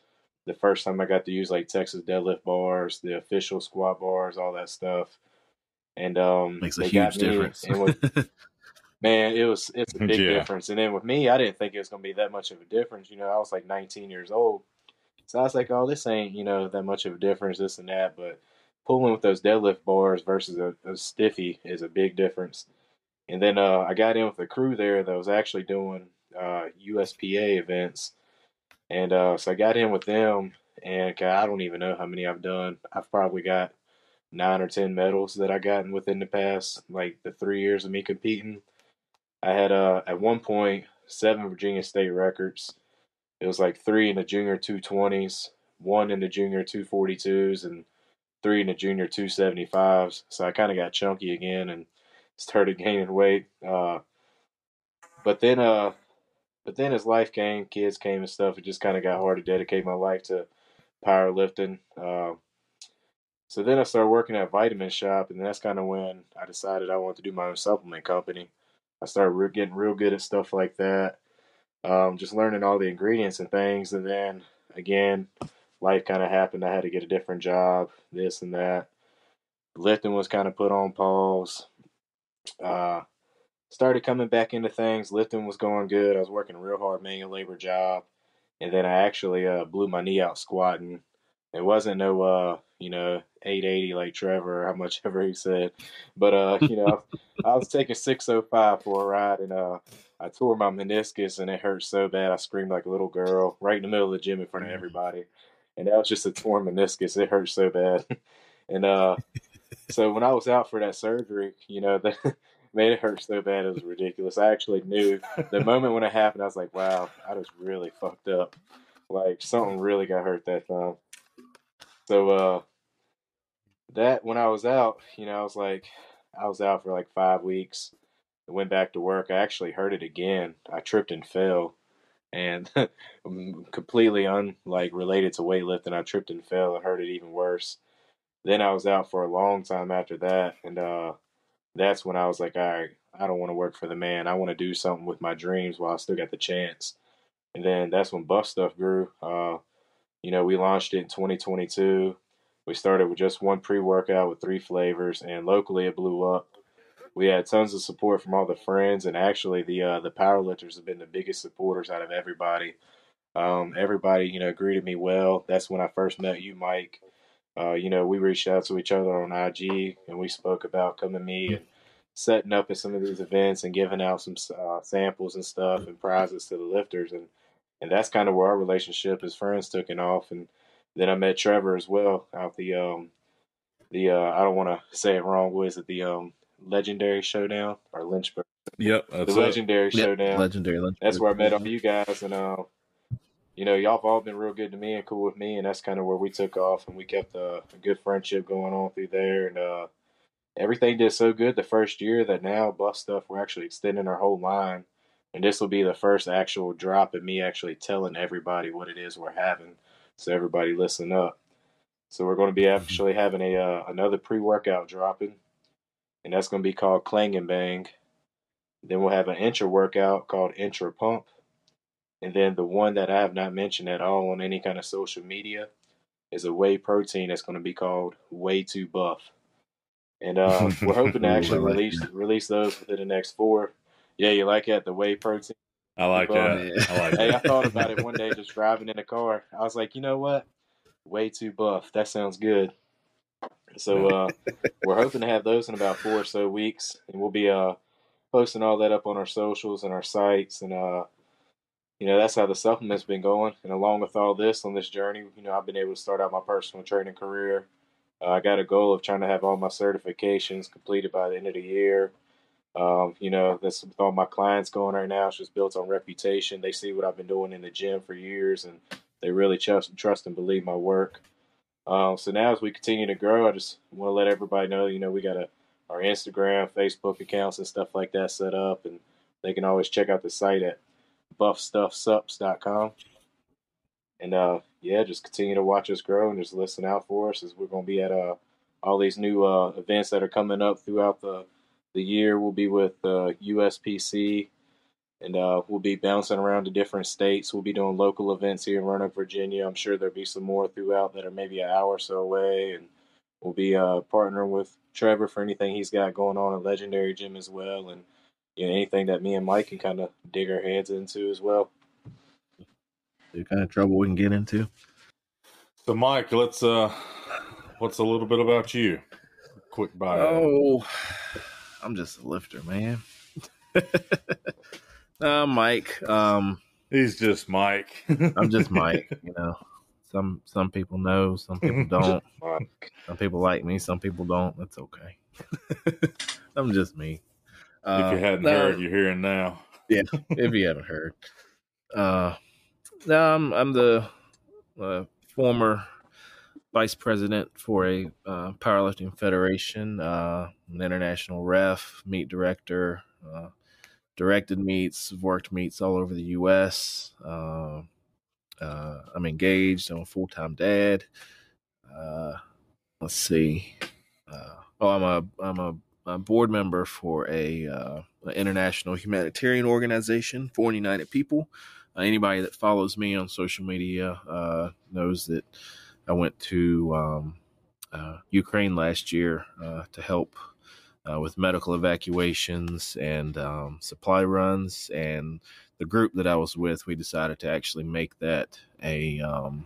the first time I got to use like Texas deadlift bars, the official squat bars, all that stuff. And um, makes a huge difference. with, <laughs> man, it was it's a <laughs> big Yeah. difference. And then with me, I didn't think it was gonna be that much of a difference. You know, I was like 19 years old, so I was like, oh, this ain't you know that much of a difference, this and that. But pulling with those deadlift bars versus a, a stiffy is a big difference. And then uh, I got in with a crew there that was actually doing uh, USPA events, and uh, so I got in with them. And God, I don't even know how many I've done. I've probably got nine or ten medals that I gotten within the past like the three years of me competing. I had uh at one point seven Virginia State records. It was like three in the junior two twenties, one in the junior two forty twos, and three in the junior two seventy fives. So I kind of got chunky again and started <laughs> gaining weight. Uh, but then uh, but then as life came, kids came and stuff, it just kind of got hard to dedicate my life to powerlifting. Uh, so then I started working at Vitamin Shoppe, and that's kind of when I decided I wanted to do my own supplement company. I started re- getting real good at stuff like that, um, just learning all the ingredients and things. And then again, life kind of happened. I had to get a different job, this and that. Lifting was kind of put on pause. Uh, started coming back into things. Lifting was going good. I was working real hard manual labor job, and then I actually uh, blew my knee out squatting. It wasn't no, uh, you know, 880 like Trevor, or how much <laughs> ever he said, but uh, you know, I was taking 605 for a ride, and uh, I tore my meniscus, and it hurt so bad. I screamed like a little girl right in the middle of the gym in front of everybody, and that was just a torn meniscus. It hurt so bad, <laughs> and uh, so when I was out for that surgery, you know, <laughs> that man, it hurt so bad it was ridiculous. I actually knew the moment when it happened. I was like, wow, I was really fucked up. Like something really got hurt that time. So uh, that when I was out, you know, I was like, I was out for like five weeks. I went back to work. I actually hurt it again. I tripped and fell, and <laughs> completely unlike related to weightlifting. I tripped and fell and hurt it even worse. Then I was out for a long time after that, and uh, that's when I was like, all right, I don't want to work for the man. I want to do something with my dreams while I still got the chance. And then that's when Buff Stuff grew. Uh, you know, we launched it in 2022. We started with just one pre workout with three flavors, and locally it blew up. We had tons of support from all the friends, and actually the uh, the powerlifters have been the biggest supporters out of everybody. Um, everybody, you know, greeted me well. That's when I first met you, Mike. Uh, you know, we reached out to each other on IG, and we spoke about coming to me and setting up at some of these events and giving out some uh, samples and stuff and prizes to the lifters, and and that's kind of where our relationship as friends took it off. And then I met Trevor as well out the um the uh I don't want to say it wrong. What is it? The um legendary showdown or Lynchburg? Yep, The it. legendary Yep, showdown. legendary. legendary. That's where I met all you guys, and uh, you know, y'all have all been real good to me and cool with me, and that's kind of where we took off, and we kept uh, a good friendship going on through there, and uh, everything did so good the first year that now Buff Stuff we're actually extending our whole line, and this will be the first actual drop of me actually telling everybody what it is we're having, so everybody listen up. So we're going to be actually having a uh, another pre workout dropping, and that's going to be called Clang and Bang. Then we'll have an intra workout called Intra Pump. And then the one that I have not mentioned at all on any kind of social media is a whey protein that's going to be called Way Too Buff. And uh, we're hoping to <laughs> actually release release those within the next four. Yeah, you like that? The whey protein. I like that. I like Hey, I thought about it <laughs> one day just driving in the car. I was like, you know what? Way too buff. That sounds good. So uh, we're hoping to have those in about four or so weeks, and we'll be uh, posting all that up on our socials and our sites, and uh, you know that's how the supplement's been going. And along with all this on this journey, you know I've been able to start out my personal training career. Uh, I got a goal of trying to have all my certifications completed by the end of the year. Um, you know, that's with all my clients going right now. It's just built on reputation. They see what I've been doing in the gym for years, and they really trust, trust and believe my work. Um, so now, as we continue to grow, I just want to let everybody know, you know, we got a our Instagram, Facebook accounts, and stuff like that set up, and they can always check out the site at buffstuffsups.com. And uh, yeah, just continue to watch us grow and just listen out for us as we're going to be at uh, all these new uh, events that are coming up throughout the the year. We'll be with uh, USPC, and uh, we'll be bouncing around to different states. We'll be doing local events here in Roanoke, Virginia. I'm sure there'll be some more throughout that are maybe an hour or so away, and we'll be uh, partnering with Trevor for anything he's got going on at Legendary Gym as well, and you know anything that me and Mike can kind of dig our heads into as well. The kind of trouble we can get into. So, Mike, let's uh, what's a little bit about you? Quick bio. Oh, I'm just a lifter, man. <laughs> uh, Mike. Um, He's just Mike. I'm just Mike. <laughs> You know, some some people know, some people don't. Some people like me, some people don't. That's okay. <laughs> I'm just me. if Uh, you hadn't no, heard, you're hearing now. Yeah, if you haven't heard. Uh, no, I'm, I'm the uh, former vice president for a uh, powerlifting federation, uh, an international ref, meet director, uh, directed meets, worked meets all over the U.S. Uh, uh, I'm engaged. I'm a full time dad. Uh, let's see. Oh, I'm a I'm a, a board member for a uh, international humanitarian organization, for United People. Uh, anybody that follows me on social media uh, knows that I went to um, uh, Ukraine last year uh, to help uh, with medical evacuations and um, supply runs. And the group that I was with, we decided to actually make that a, um,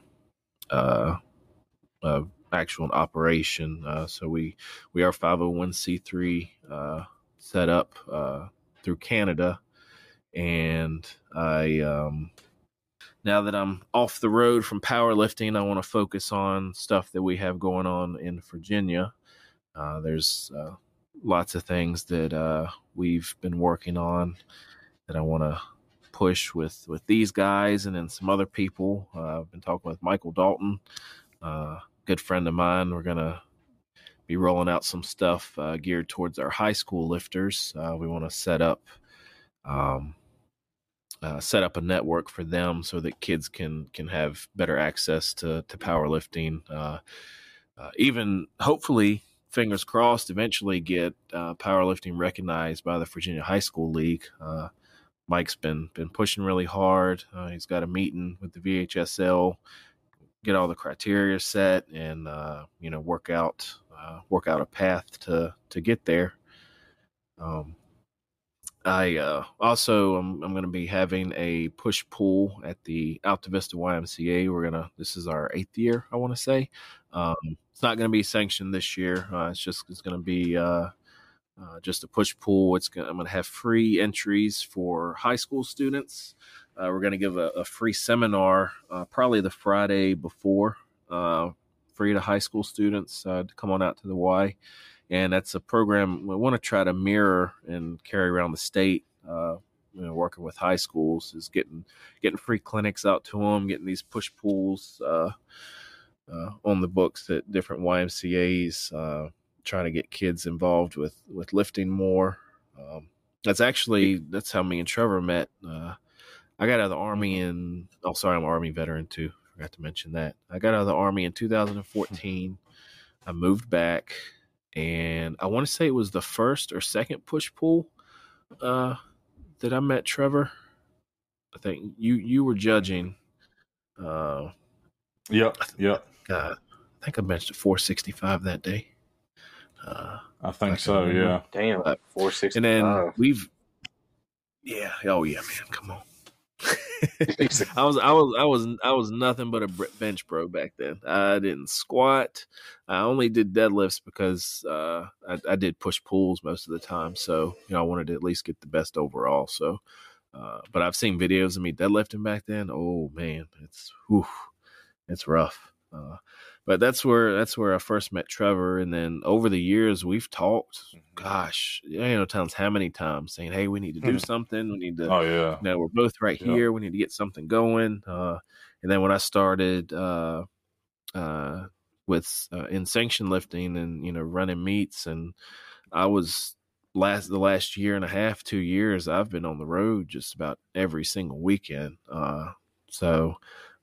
uh, actual operation. Uh, so we we are 501c3 uh, set up through Canada, and I um, now that I'm off the road from powerlifting, I want to focus on stuff that we have going on in Virginia. Uh, there's uh, lots of things that uh, we've been working on that I want to push with with these guys and then some other people. Uh, I've been talking with Michael Dalton, uh, good friend of mine. We're gonna be rolling out some stuff uh, geared towards our high school lifters. We want to set up um, uh, set up a network for them so that kids can can have better access to to powerlifting. Uh, uh, even hopefully, fingers crossed, eventually get uh, powerlifting recognized by the Virginia High School League. Uh, Mike's been been pushing really hard. He's got a meeting with the VHSL, get all the criteria set, and you know work out work out a path to to get there. Um, I uh, also am I'm going to be having a push pull at the Altavista YMCA. We're gonna this is our eighth year, I want to say. Um, it's not going to be sanctioned this year. Uh, it's just it's going to be uh, uh, just a push pull. It's gonna, I'm going to have free entries for high school students. Uh, we're going to give a, a free seminar uh, probably the Friday before, free to high school students to come on out to the Y and that's a program we want to try to mirror and carry around the state. Uh, you know, working with high schools is getting getting free clinics out to them, getting these push pulls uh, uh, on the books at different YMCA's, uh, trying to get kids involved with with lifting more. Um, that's actually that's how me and Trevor met. Uh, I got out of the army in oh sorry I'm an army veteran too. Forgot to mention that. I got out of the army in 2014. I moved back and I want to say it was the first or second push pull uh, that I met Trevor. I think you you were judging. Uh, Yep, yep. God, I think I benched at 465 that day. Uh, I think I so. can Yeah. Damn, Uh, four sixty and then we've, yeah, oh yeah, man, come on. I was I was I was I was nothing but a bench bro back then. I didn't squat. I only did deadlifts because uh, I, I did push pulls most of the time. So you know I wanted to at least get the best overall. So, uh, but I've seen videos of me deadlifting back then. Oh man, it's whew, it's rough. Uh, but that's where that's where I first met Trevor, and then over the years we've talked. Mm-hmm. Gosh, you know, times how many times saying, "Hey, we need to do Mhm. something. We need to." Oh yeah. you know, we're both right Yeah. here. We need to get something going. Uh, and then when I started uh, uh, with uh, in sanction lifting and you know running meets, and I was last the last year and a half, two years, I've been on the road just about every single weekend. Uh, so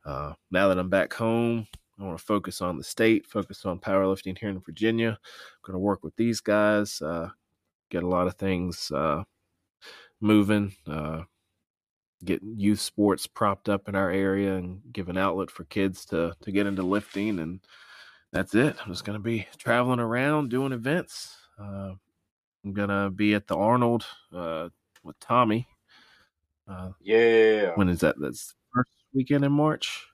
uh, now that I'm back home, I want to focus on the state, focus on powerlifting here in Virginia. I'm going to work with these guys, uh, get a lot of things uh, moving. Uh, get youth sports propped up in our area and give an outlet for kids to to get into lifting and that's it i'm just going to be traveling around doing events uh, i'm going to be at the arnold uh, with tommy uh, Yeah. when is that that's first weekend in march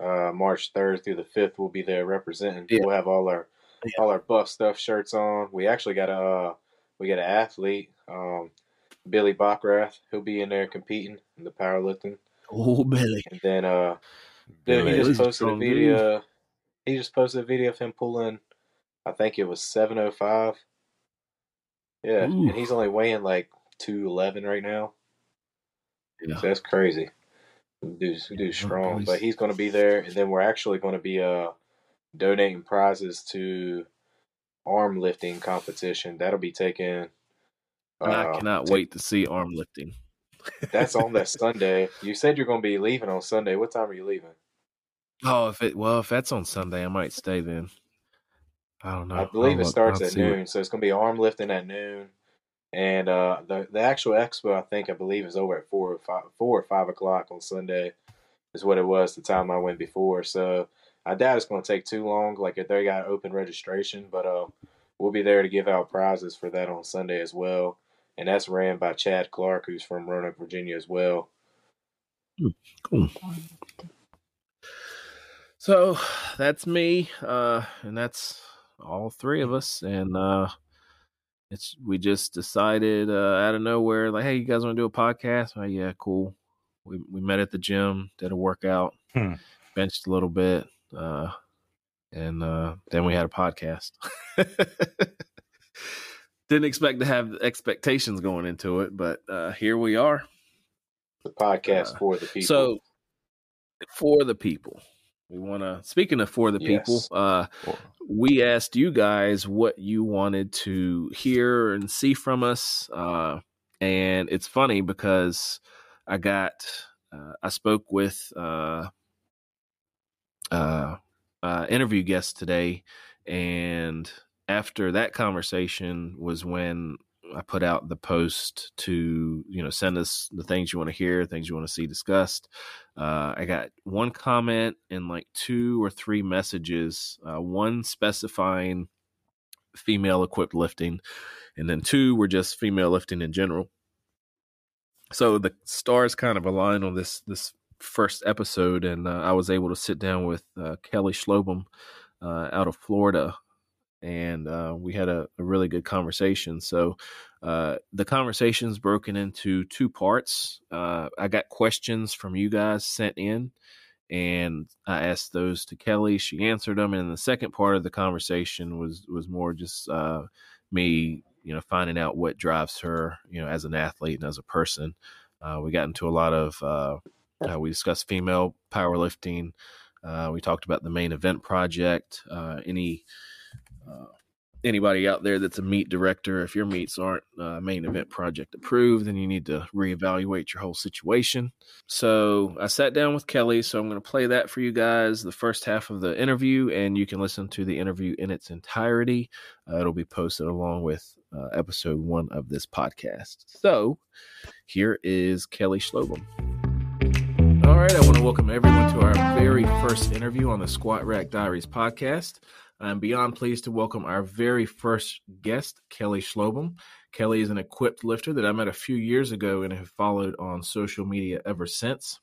uh, March third through the fifth, we'll be there representing. Yeah. We'll have all our Yeah. all our buff stuff shirts on. We actually got a uh, we got an athlete, um, Billy Bockrath. He'll be in there competing in the powerlifting, oh billy and then uh, then he just posted a video. He just posted a video of him pulling. I think it was seven oh five. Yeah, Ooh. and he's only weighing like two eleven right now. yeah So that's crazy. Dude's dude's strong, but he's going to be there, and then we're actually going to be uh donating prizes to arm lifting competition. That'll be taken. and i uh, cannot wait to see arm lifting That's on that <laughs> Sunday. You said you're going to be leaving on Sunday. What time are you leaving? oh if it well if that's on sunday i might stay then i don't know I believe I'll it starts I'll at noon, so it's going to be arm lifting at noon, and uh, the the actual expo I think I believe is over at four or five four or five o'clock on Sunday, is what it was the time I went before. So I doubt it's going to take too long. Like if they got open registration, but uh, we'll be there to give out prizes for that on Sunday as well, and that's ran by Chad Clark, who's from Roanoke, Virginia as well. Cool. So that's me, uh, and that's all three of us, and uh, it's we just decided uh, out of nowhere, like, hey, you guys want to do a podcast? Oh, yeah, cool. We we met at the gym, did a workout, Hmm. benched a little bit, uh, and uh, then we had a podcast. <laughs> Didn't expect to have expectations going into it, but uh, here we are. The podcast Uh, for the people. So, for the people, we want to. Speaking of for the people, Yes. uh, we asked you guys what you wanted to hear and see from us, uh, and it's funny because I got uh, I spoke with uh, uh, uh, interview guest today, and after that conversation was when I put out the post to you know send us the things you want to hear, things you want to see discussed. Uh, I got one comment and like two or three messages. Uh, one specifying female equipped lifting, and then two were just female lifting in general. So the stars kind of aligned on this this first episode, and uh, I was able to sit down with uh, Kelly Schlobum uh, out of Florida, and uh, we had a, a really good conversation. So uh, the conversation's broken into two parts. Uh, I got questions from you guys sent in, and I asked those to Kelly. She answered them, and the second part of the conversation was was more just uh, me, you know, finding out what drives her, you know, as an athlete and as a person. Uh, we got into a lot of uh, uh, we discussed female powerlifting. Uh, we talked about the main event project. Uh, any uh, anybody out there that's a meet director, if your meets aren't uh, main event project approved, then you need to reevaluate your whole situation. So I sat down with Kelly, so I'm going to play that for you guys, the first half of the interview, and you can listen to the interview in its entirety. Uh, it'll be posted along with uh, episode one of this podcast. So here is Kelly Schlobum. All right, I want to welcome everyone to our very first interview on the Squat Rack Diaries podcast. I'm beyond pleased to welcome our very first guest, Kelly Schlobum. Kelly is an equipped lifter that I met a few years ago and have followed on social media ever since.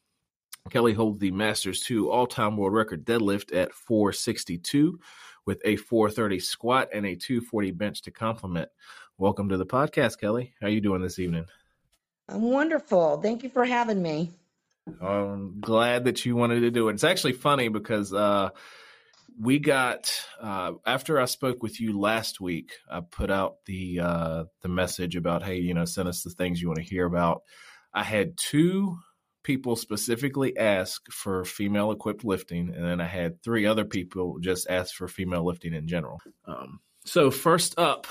Kelly holds the Masters 2 all time world record deadlift at 462 with a 430 squat and a 240 bench to complement. Welcome to the podcast, Kelly. How are you doing this evening? I'm wonderful. Thank you for having me. I'm glad that you wanted to do it. It's actually funny because uh, we got uh, after I spoke with you last week, I put out the uh, the message about hey, you know, send us the things you want to hear about. I had two people specifically ask for female equipped lifting, and then I had three other people just ask for female lifting in general. Um, so first up,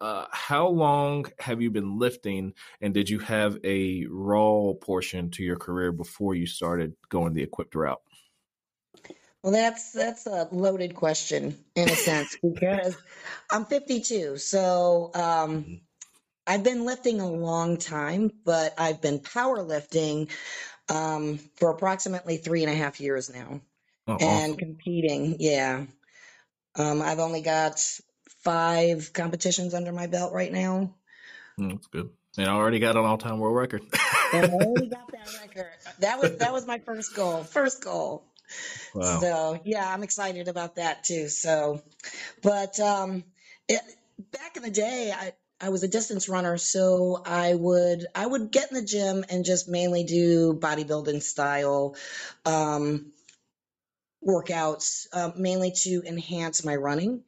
uh, how long have you been lifting, and did you have a raw portion to your career before you started going the equipped route? Well, that's that's a loaded question in a sense <laughs> because I'm 52, so um. I've been lifting a long time, but I've been powerlifting um, for approximately three and a half years now, oh, and awesome. competing. Yeah, um, I've only got five competitions under my belt right now. Mm, that's good. And I already got an all-time world record. and I already <laughs> got that record. That was that was my first goal. First goal. Wow. So yeah, I'm excited about that too. So, but um, it, back in the day, I I was a distance runner, so I would I would get in the gym and just mainly do bodybuilding style um, workouts, uh, mainly to enhance my running.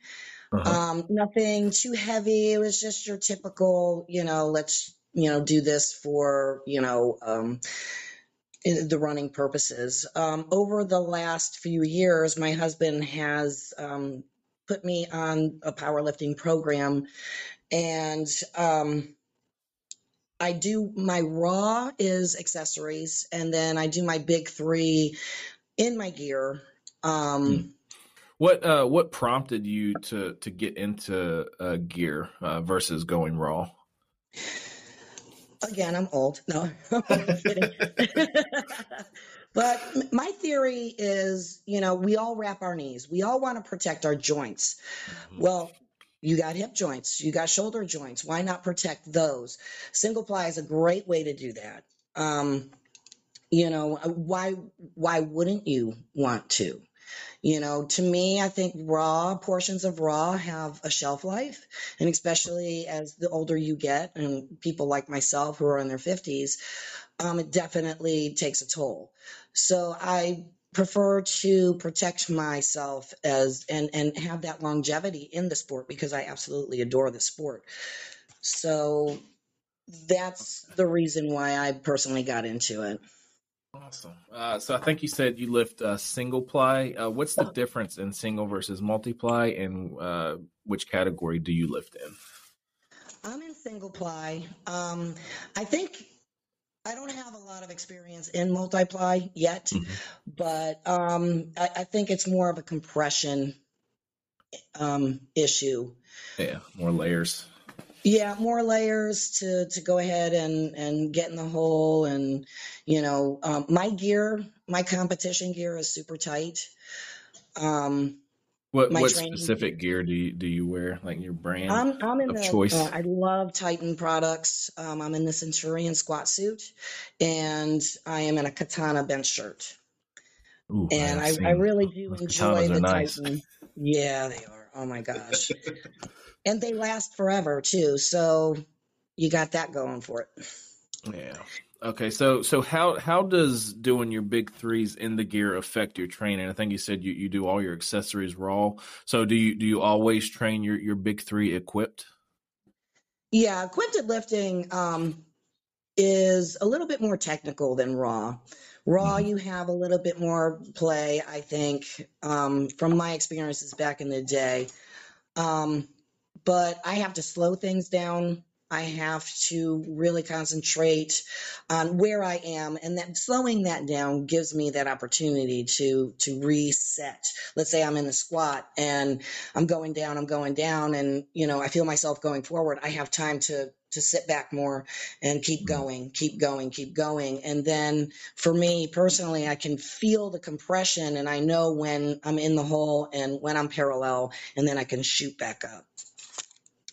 Uh-huh. Um, nothing too heavy. It was just your typical, you know, let's you know do this for you know um, the running purposes. Um, over the last few years, my husband has um, put me on a powerlifting program and um, I do my raw is accessories, and then I do my big three in my gear. Um, hmm. What uh, what prompted you to to get into uh, gear uh, versus going raw? Again, I'm old. No, <laughs> <laughs> but my theory is, you know, we all wrap our knees. We all want to protect our joints. Mm-hmm. Well, you got hip joints, you got shoulder joints. Why not protect those? Single ply is a great way to do that. Um, you know, uh, why why wouldn't you want to? You know, to me, I think raw portions of raw have a shelf life, and especially as the older you get, and people like myself who are in their fifties, um, it definitely takes a toll. So I prefer to protect myself as and and have that longevity in the sport because I absolutely adore the sport. So that's the reason why I personally got into it. Awesome. Uh, so I think you said you lift uh, single ply. Uh, what's the difference in single versus multiply, and uh, which category do you lift in? I'm in single ply. Um, I think I don't have a lot of experience in multiply yet, mm-hmm. but um, I, I, think it's more of a compression um, issue. Yeah, more layers. Yeah, more layers to to go ahead and and get in the hole, and you know, um, my gear, my competition gear is super tight. Um, what what training. specific gear do you do you wear? Like your brand I'm, I'm in of the, choice? Uh, I love Titan products. Um, I'm in the Centurion squat suit, and I am in a Katana bench shirt. Ooh, and I, I, really do enjoy the nice. Titan. Yeah, they are. Oh my gosh, <laughs> and they last forever too. So you got that going for it. Yeah. Okay, so so how how does doing your big threes in the gear affect your training? I think you said you, you do all your accessories raw. So do you do you always train your, your big three equipped? Yeah, equipped lifting um, is a little bit more technical than raw. Raw, mm-hmm. you have a little bit more play, I think, um, from my experiences back in the day. Um, but I have to slow things down I have to really concentrate on where I am, and that slowing that down gives me that opportunity to to reset. Let's say I'm in the squat and I'm going down, I'm going down, and you know I feel myself going forward. I have time to to sit back more and keep mm-hmm. going, keep going, keep going. And then for me personally, I can feel the compression and I know when I'm in the hole and when I'm parallel, and then I can shoot back up.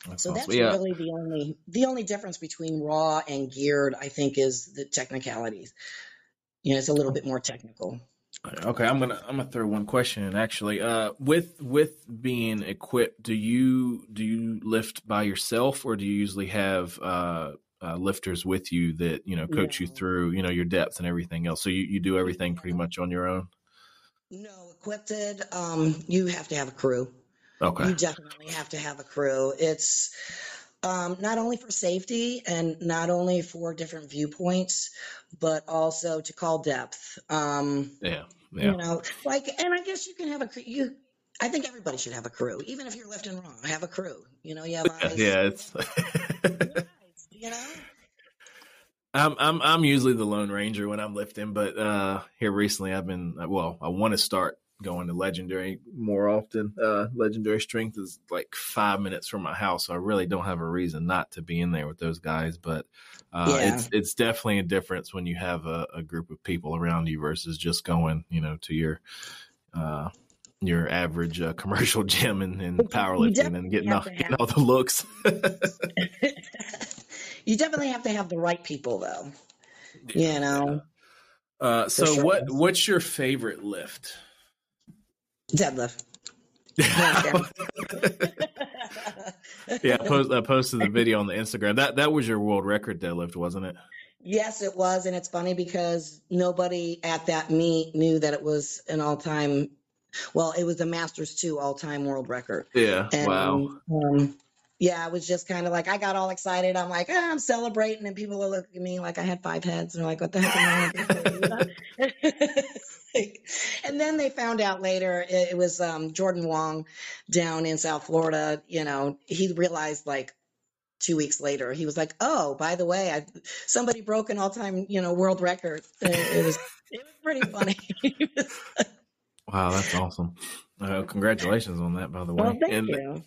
That's so awesome. that's yeah. really the only the only difference between raw and geared, I think, is the technicalities. You know, it's a little bit more technical. Okay, I'm gonna I'm gonna throw one question in. Actually, uh, with with being equipped, do you do you lift by yourself, or do you usually have uh, uh, lifters with you that you know coach you through you know your depth and everything else. So you, you do everything pretty much on your own. No, equipped. Um, you have to have a crew. Okay. You definitely have to have a crew. It's um, not only for safety and not only for different viewpoints, but also to call depth. Um, Yeah. Yeah. You know, like, and I guess you can have a crew. You, I think everybody should have a crew, even if you're lifting wrong. Have a crew. You know, you have <laughs> eyes. yeah. It's. <laughs> You know. I'm I'm I'm usually the lone ranger when I'm lifting, but uh here recently I've been well, I want to start going to legendary more often. Uh legendary strength is like 5 minutes from my house, so I really don't have a reason not to be in there with those guys, but uh Yeah. it's it's definitely a difference when you have a, a group of people around you versus just going, you know, to your uh your average uh, commercial <laughs> gym and, and But you- you powerlifting and getting all, definitely <laughs> have to getting all the looks. <laughs> you definitely have to have the right people, though. You know, Uh, so sure. what what's your favorite lift? Deadlift. <laughs> yeah, I, post, I posted the video on the Instagram. That that was your world record deadlift, wasn't it? Yes, it was, and it's funny because nobody at that meet knew that it was an all-time. Well, it was the Masters two all-time world record. Yeah. And, wow. Um, yeah, I was just kind of like I got all excited. I'm like, ah, I'm celebrating, and people are looking at me like I had five heads, and they're like, "What the heck am I?" doing?" <laughs> Like, and then they found out later it, it was um, Jordan Wong down in South Florida. You know, he realized like two weeks later, he was like, "Oh, by the way, I somebody broke an all-time you know world record." It, it was it was pretty funny. <laughs> Wow, that's awesome. Uh, congratulations on that, by the way. well, thank and you.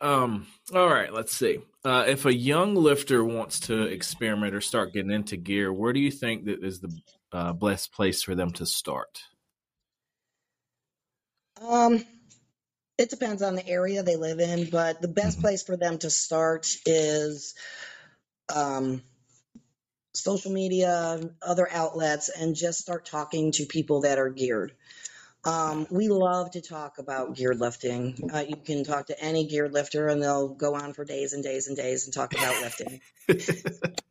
um, all right, let's see. Uh, if a young lifter wants to experiment or start getting into gear, where do you think that is the uh, best place for them to start? Um, it depends on the area they live in, but the best Mhm. place for them to start is um, social media, other outlets, and just start talking to people that are geared. Um, we love to talk about geared lifting. Uh, you can talk to any geared lifter, and they'll go on for days and days and days and talk about lifting. <laughs>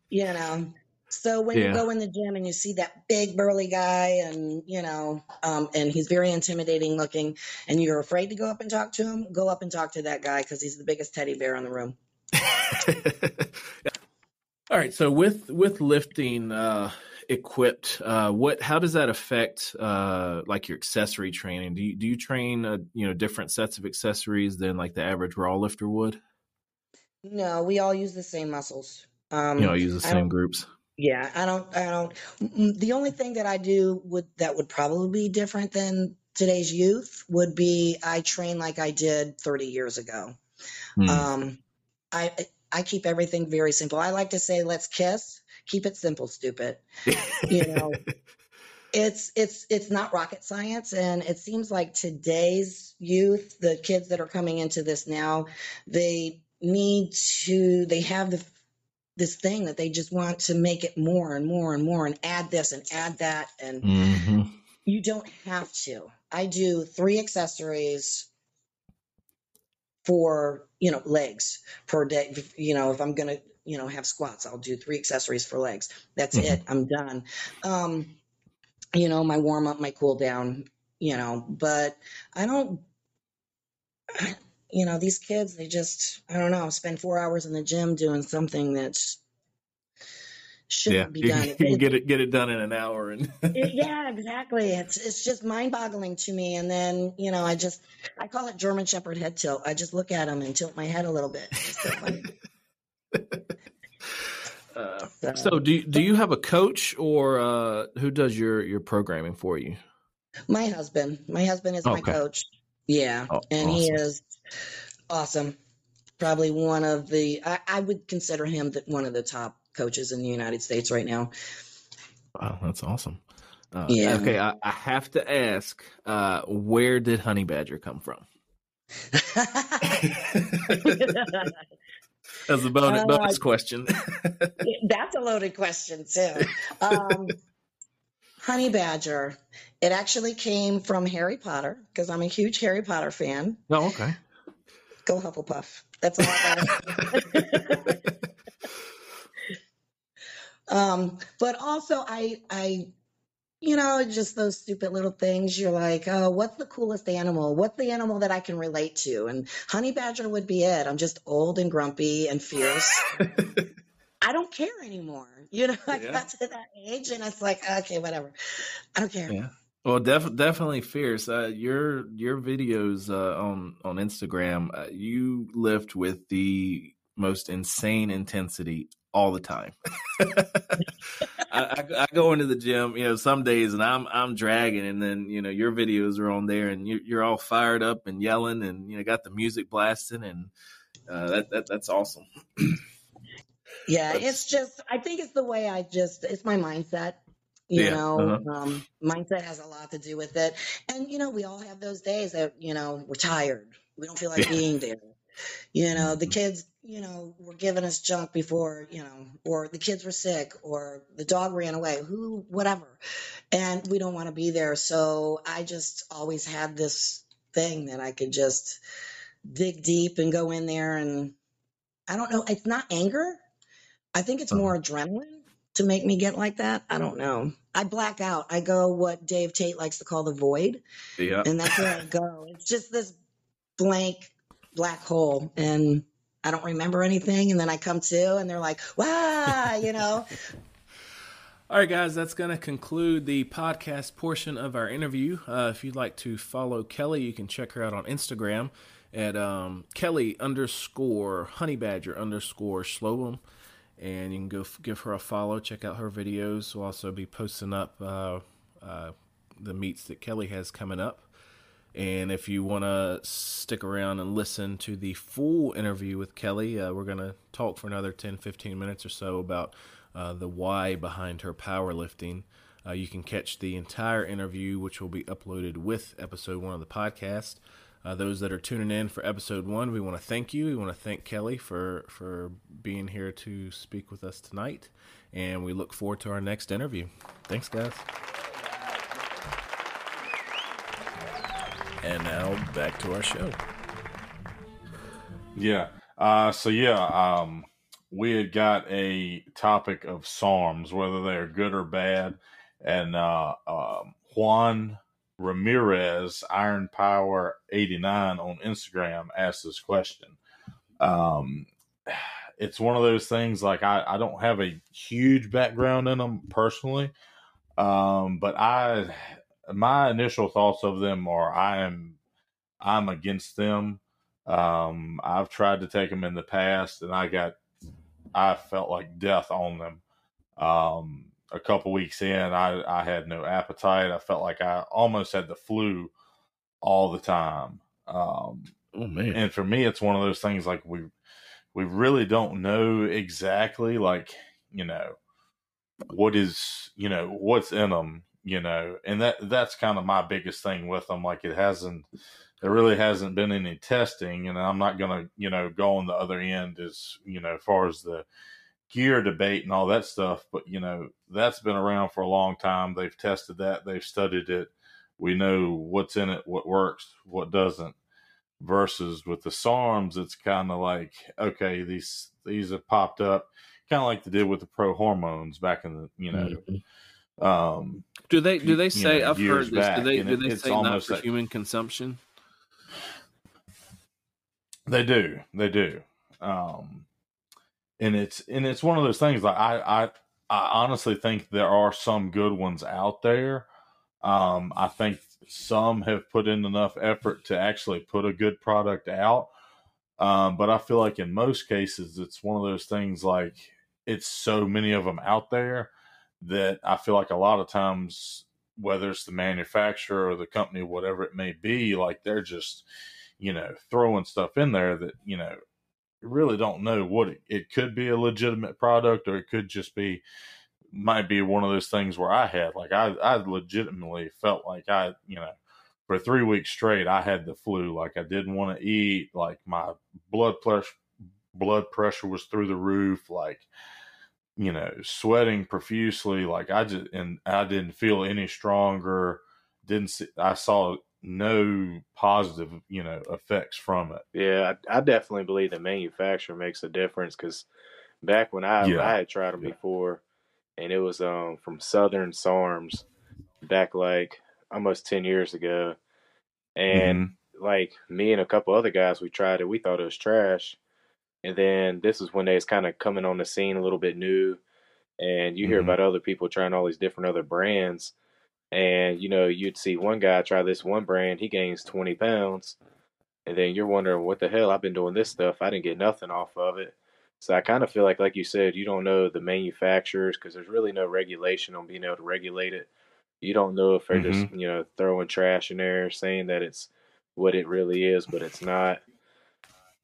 You know, so when Yeah. you go in the gym and you see that big burly guy, and you know, um, and he's very intimidating looking, and you're afraid to go up and talk to him, go up and talk to that guy because he's the biggest teddy bear in the room. <laughs> All right. So with with lifting uh, equipped, uh, what how does that affect uh, like your accessory training? Do you do you train uh, you know different sets of accessories than like the average raw lifter would? No, we all use the same muscles. Um, You know, use the same groups. Yeah, I don't. I don't. mm, The only thing that I do would that would probably be different than today's youth would be I train like I did 30 years ago. Hmm. Um, I I keep everything very simple. I like to say, let's kiss. Keep it simple, stupid. you <laughs> know, it's it's it's not rocket science, and it seems like today's youth, the kids that are coming into this now, they need to. They have the this thing that they just want to make it more and more and more and add this and add that and Mhm. you don't have to. I do three accessories for, you know, legs per day. You know, if I'm going to, you know, have squats, I'll do three accessories for legs. That's Mhm. it. I'm done. Um, you know, my warm up, my cool down, you know, but I don't, you know, these kids, they just, I don't know, spend four hours in the gym doing something that's shouldn't Yeah, be done. you can get it get it done in an hour, and It- <laughs> yeah, exactly. It's it's just mind boggling to me. And then you know, I just I call it German Shepherd head tilt. I just look at them and tilt my head a little bit. So <laughs> uh, So- so do you, do you have a coach or uh, who does your your programming for you? my husband, my husband is my coach. Yeah, Oh, and he is awesome. Probably one of the I, I would consider him the, one of the top coaches in the United States right now. Wow, that's awesome. Uh, Yeah. Okay, I, I have to ask, uh, where did Honey Badger come from? <laughs> As a bonus, Uh, bonus question. <laughs> That's a loaded question too. Um, honey Badger. It actually came from Harry Potter because I'm a huge Harry Potter fan. oh, okay. Go Hufflepuff. That's all I got. <laughs> Um, but also I I you know, just those stupid little things. You're like, oh, what's the coolest animal? What's the animal that I can relate to? And honey badger would be it. I'm just old and grumpy and fierce. <laughs> I don't care anymore. You know, I Yeah. got to that age and it's like, okay, whatever. I don't care. Yeah. Well, def- definitely fierce. Uh, your your videos uh, on on Instagram, uh, you lift with the most insane intensity all the time. <laughs> I, I, I go into the gym, you know, some days and I'm I'm dragging, and then you know your videos are on there, and you're, you're all fired up and yelling, and you know got the music blasting, and uh, that, that that's awesome. <clears throat> Yeah, That's- it's just I think it's the way I just it's my mindset. You Yeah, know, uh-huh. um, mindset has a lot to do with it. And you know, we all have those days that you know we're tired. We don't feel like Yeah. being there. You know, the kids, you know, were giving us junk before, you know, or the kids were sick, or the dog ran away, who, whatever, and we don't want to be there. So I just always had this thing that I could just dig deep and go in there and I don't know. It's not anger. I think it's more adrenaline to make me get like that. I don't know. I black out. I go what Dave Tate likes to call the void, Yeah. and that's where I go. It's just this blank black hole, and I don't remember anything. And then I come to, and they're like, "Wow," you know. <laughs> All right, guys, that's going to conclude the podcast portion of our interview. Uh, if you'd like to follow Kelly, you can check her out on Instagram at um, Kelly underscore honey badger underscore Schoblohm. And you can go f- give her a follow, check out her videos. We'll also be posting up uh, uh, the meets that Kelly has coming up. And if you want to stick around and listen to the full interview with Kelly, uh, we're going to talk for another 10, 15 minutes or so about uh, the why behind her powerlifting. Uh, you can catch the entire interview, which will be uploaded with episode one of the podcast. Uh, those that are tuning in for episode one, we want to thank you. We want to thank Kelly for, for being here to speak with us tonight. And we look forward to our next interview. Thanks, guys. And now back to our show. Yeah. Uh, so yeah, um, we had got a topic of SARMs, whether they're good or bad, and uh, um, Juan Ramirez, Iron Power eighty nine on Instagram, asked this question. Um, it's one of those things like I, I don't have a huge background in them personally, um, but I my initial thoughts of them are I am I'm against them. Um, I've tried to take them in the past, and I got I felt like death on them. Um, a couple weeks in, I I had no appetite. I felt like I almost had the flu all the time. Um, Oh, man. and for me, it's one of those things like we we really don't know exactly like you know what is you know what's in them you know and that that's kind of my biggest thing with them like it hasn't there really hasn't been any testing and i'm not gonna you know go on the other end as you know far as the gear debate and all that stuff but you know that's been around for a long time they've tested that they've studied it we know what's in it what works what doesn't versus with the SARMs, it's kind of like okay, these these have popped up, kind of like they did with the pro hormones back in the you know. Mhm. Um, Do they do they say know, I've heard this? back, do they do they it's say not for like- human consumption? they do, they do, um, and it's and it's one of those things. Like I, I, I honestly think there are some good ones out there. Um, I think some have put in enough effort to actually put a good product out. Um, but I feel like in most cases, it's one of those things like it's so many of them out there that I feel like a lot of times, whether it's the manufacturer or the company, whatever it may be, like they're just, you know, throwing stuff in there that, you know, really don't know what it, it could be a legitimate product or it could just be might be one of those things where I had like I I legitimately felt like I you know for three weeks straight I had the flu like I didn't want to eat like my blood pressure blood pressure was through the roof like you know sweating profusely like I just and I didn't feel any stronger didn't see, I saw no positive you know effects from it Yeah, I, I definitely believe the manufacturer makes a difference because back when I Yeah. I had tried them before, and it was um from Southern SARMs back like almost ten years ago, and Mhm. like me and a couple other guys, we tried it. We thought it was trash, and then this is when they was kind of coming on the scene a little bit new, and you hear Mhm. about other people trying all these different other brands, and you know you'd see one guy try this one brand, he gains twenty pounds, and then you're wondering what the hell I've been doing this stuff, I didn't get nothing off of it. So I kind of feel like, like you said, you don't know the manufacturers because there's really no regulation on being able to regulate it. You don't know if they're just you know throwing trash in there, saying that it's what it really is, but it's not.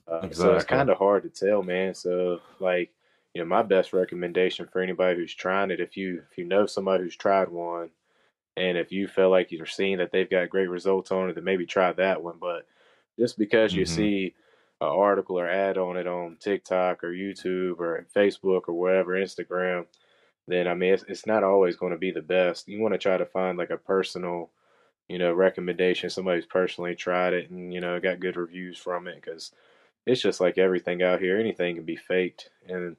Uh, So it's kind of hard to tell, man. So like, you know, my best recommendation for anybody who's trying it, if you if you know somebody who's tried one, and if you feel like you're seeing that they've got great results on it, then maybe try that one. But just because you Mhm. see an article or ad on it on TikTok or YouTube or Facebook or wherever, Instagram, then I mean, it's, it's not always going to be the best. You want to try to find like a personal, you know, recommendation, Somebody's personally tried it and, you know, got good reviews from it because it's just like everything out here. Anything can be faked. And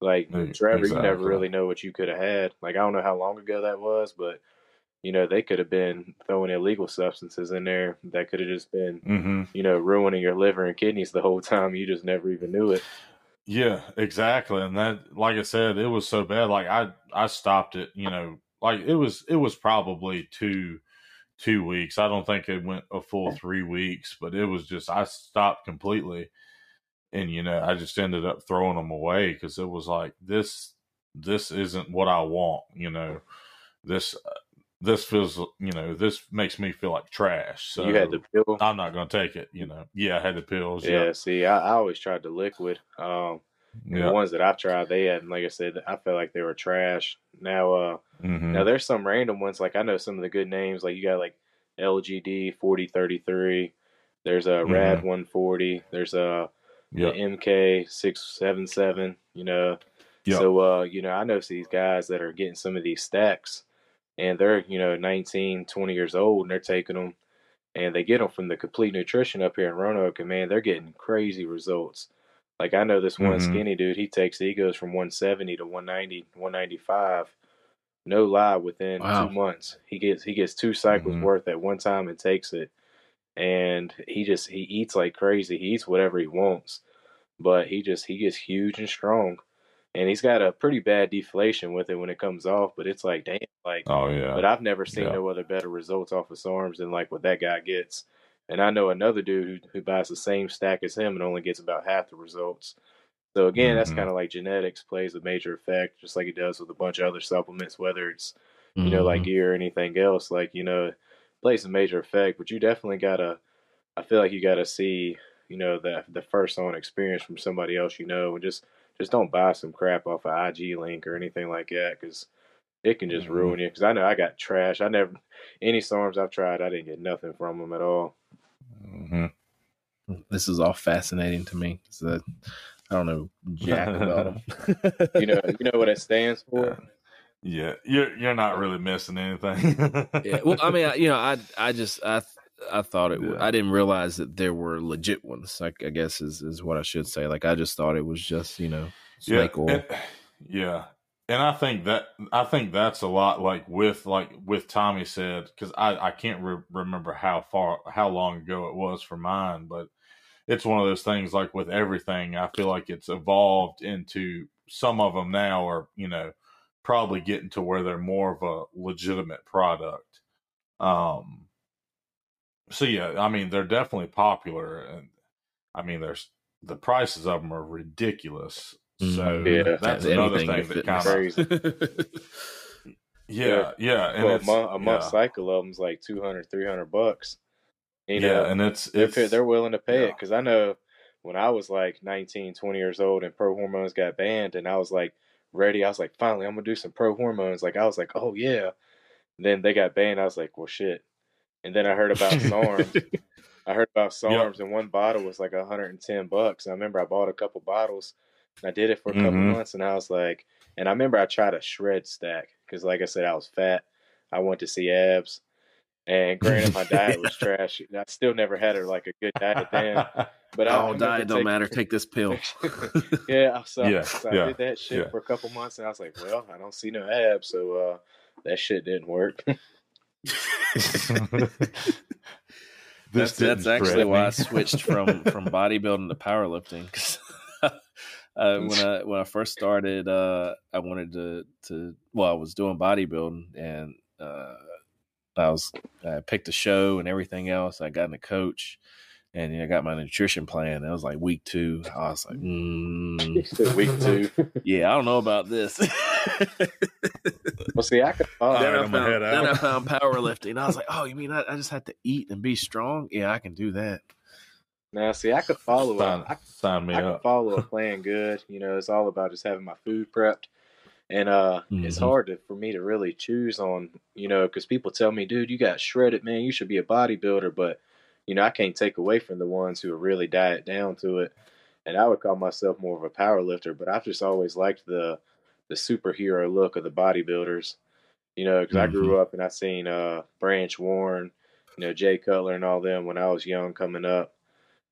like Trevor, you never really know what you could have had. Like, I don't know how long ago that was, but, you know, they could have been throwing illegal substances in there that could have just been, hmm you know, ruining your liver and kidneys the whole time. You just never even knew it. Yeah, exactly. And that, like I said, it was so bad. Like I, I stopped it. You know, like it was, it was probably two, two weeks. I don't think it went a full three weeks, but it was just I stopped completely, and you know, I just ended up throwing them away because it was like this, this isn't what I want. You know, this, this feels, you know, this makes me feel like trash. So you had the pill. I'm not going to take it. You know, yeah, I had the pills. Yeah, Yeah, see, I, I always tried the liquid. Um, yeah. The ones that I've tried, they had, like I said, I felt like they were trash. Now, uh, Mhm. now there's some random ones. Like I know some of the good names. Like you got like LGD forty thirty three. There's a Rad one forty. There's a the MK six seven seven. You know, Yeah. so uh, you know, I know these guys that are getting some of these stacks, and they're you know 19, 20 years old, and they're taking them, and they get them from the Complete Nutrition up here in Roanoke, and man, they're getting crazy results. Like I know this one Mhm. skinny dude, he takes he goes from 170 to 190, 195. No lie, within Wow. two months, he gets he gets two cycles Mhm. worth at one time and takes it, and he just he eats like crazy. He eats whatever he wants, but he just he gets huge and strong, and he's got a pretty bad deflation with it when it comes off. But it's like damn, like Oh yeah. but I've never seen Yeah. no other better results off of SARMs than like what that guy gets. And I know another dude who, who buys the same stack as him and only gets about half the results. So again, that's Mhm. kind of like genetics plays a major effect, just like it does with a bunch of other supplements, whether it's you know like Mhm. gear or anything else. Like you know, it plays a major effect. But you definitely gotta. I feel like you gotta see you know the the first on experience from somebody else you know, and just just don't buy some crap off of IG link or anything like that because it can just Mhm. ruin you. Because I know I got trash. I never any SARMs I've tried, I didn't get nothing from them at all. hmm this is all fascinating to me. So I don't know jack <laughs> about them. You know, you know what it stands <laughs> for. Yeah, you're you're not really missing anything. yeah. Well, I mean, I, you know, I I just I I thought it. Yeah. I didn't realize that there were legit ones. Like I guess is is what I should say. Like I just thought it was just you know yeah, snake oil. and, yeah, and I think that I think that's a lot like with like with Tommy said because I I can't re- remember how far how long ago it was for mine, but it's one of those things like with everything. I feel like it's evolved into some of them now are you know probably getting to where they're more of a legitimate product. Um. So yeah, I mean they're definitely popular, and I mean there's the prices of them are ridiculous. So Mhm. Yeah. that's As another thing in that fitness. kind of yeah yeah and well, a it's month, a month yeah, cycle of them's like 200, 300 bucks. You know, yeah and it's they're they're willing to pay it because I know when I was like 19, 20 years old and pro hormones got banned, and I was like ready. I was like, finally, I'm gonna do some pro hormones. Like I was like, oh yeah. then they got banned. I was like, well shit. And then I heard about <laughs> SARMs. I heard about SARMs, and one bottle was like 110 bucks. And I remember I bought a couple bottles. And I did it for a couple Mhm. months, and I was like, and I remember I tried a shred stack because, like I said, I was fat. I went to see abs, and granted, my diet was <laughs> trash. I still never had a, like a good diet then. <laughs> But I, oh, diet don't matter. Take this pill. yeah, so, Yeah, so yeah, I did that shit yeah. for a couple months, and I was like, well, I don't see no abs, so uh, that shit didn't work. <laughs> This that's that's actually why. I switched from from bodybuilding to powerlifting. <laughs> uh, when I when I first started, uh, I wanted to to well, I was doing bodybuilding and uh, I was I picked a show and everything else. I got in a coach. And you know, I got my nutrition plan. That was like week two. I was like, mm, Week <laughs> two. yeah, I don't know about this. well, see, I could. Oh, then, right, I I'm found, then I found powerlifting. I was like, oh, you mean I, I just had to eat and be strong? Yeah, I can do that. now, see, I could follow. sign, A, I, sign me I can up. follow a <laughs> plan good. You know, it's all about just having my food prepped, and uh, it's Mhm. hard to, for me to really choose on. You know, because people tell me, dude, you got shredded, man. You should be a bodybuilder, but you know, I can't take away from the ones who are really diet down to it. And I would call myself more of a power lifter, but I've just always liked the the superhero look of the bodybuilders. You know, because I grew up and I seen uh, Branch Warren, you know, Jay Cutler and all them when I was young coming up.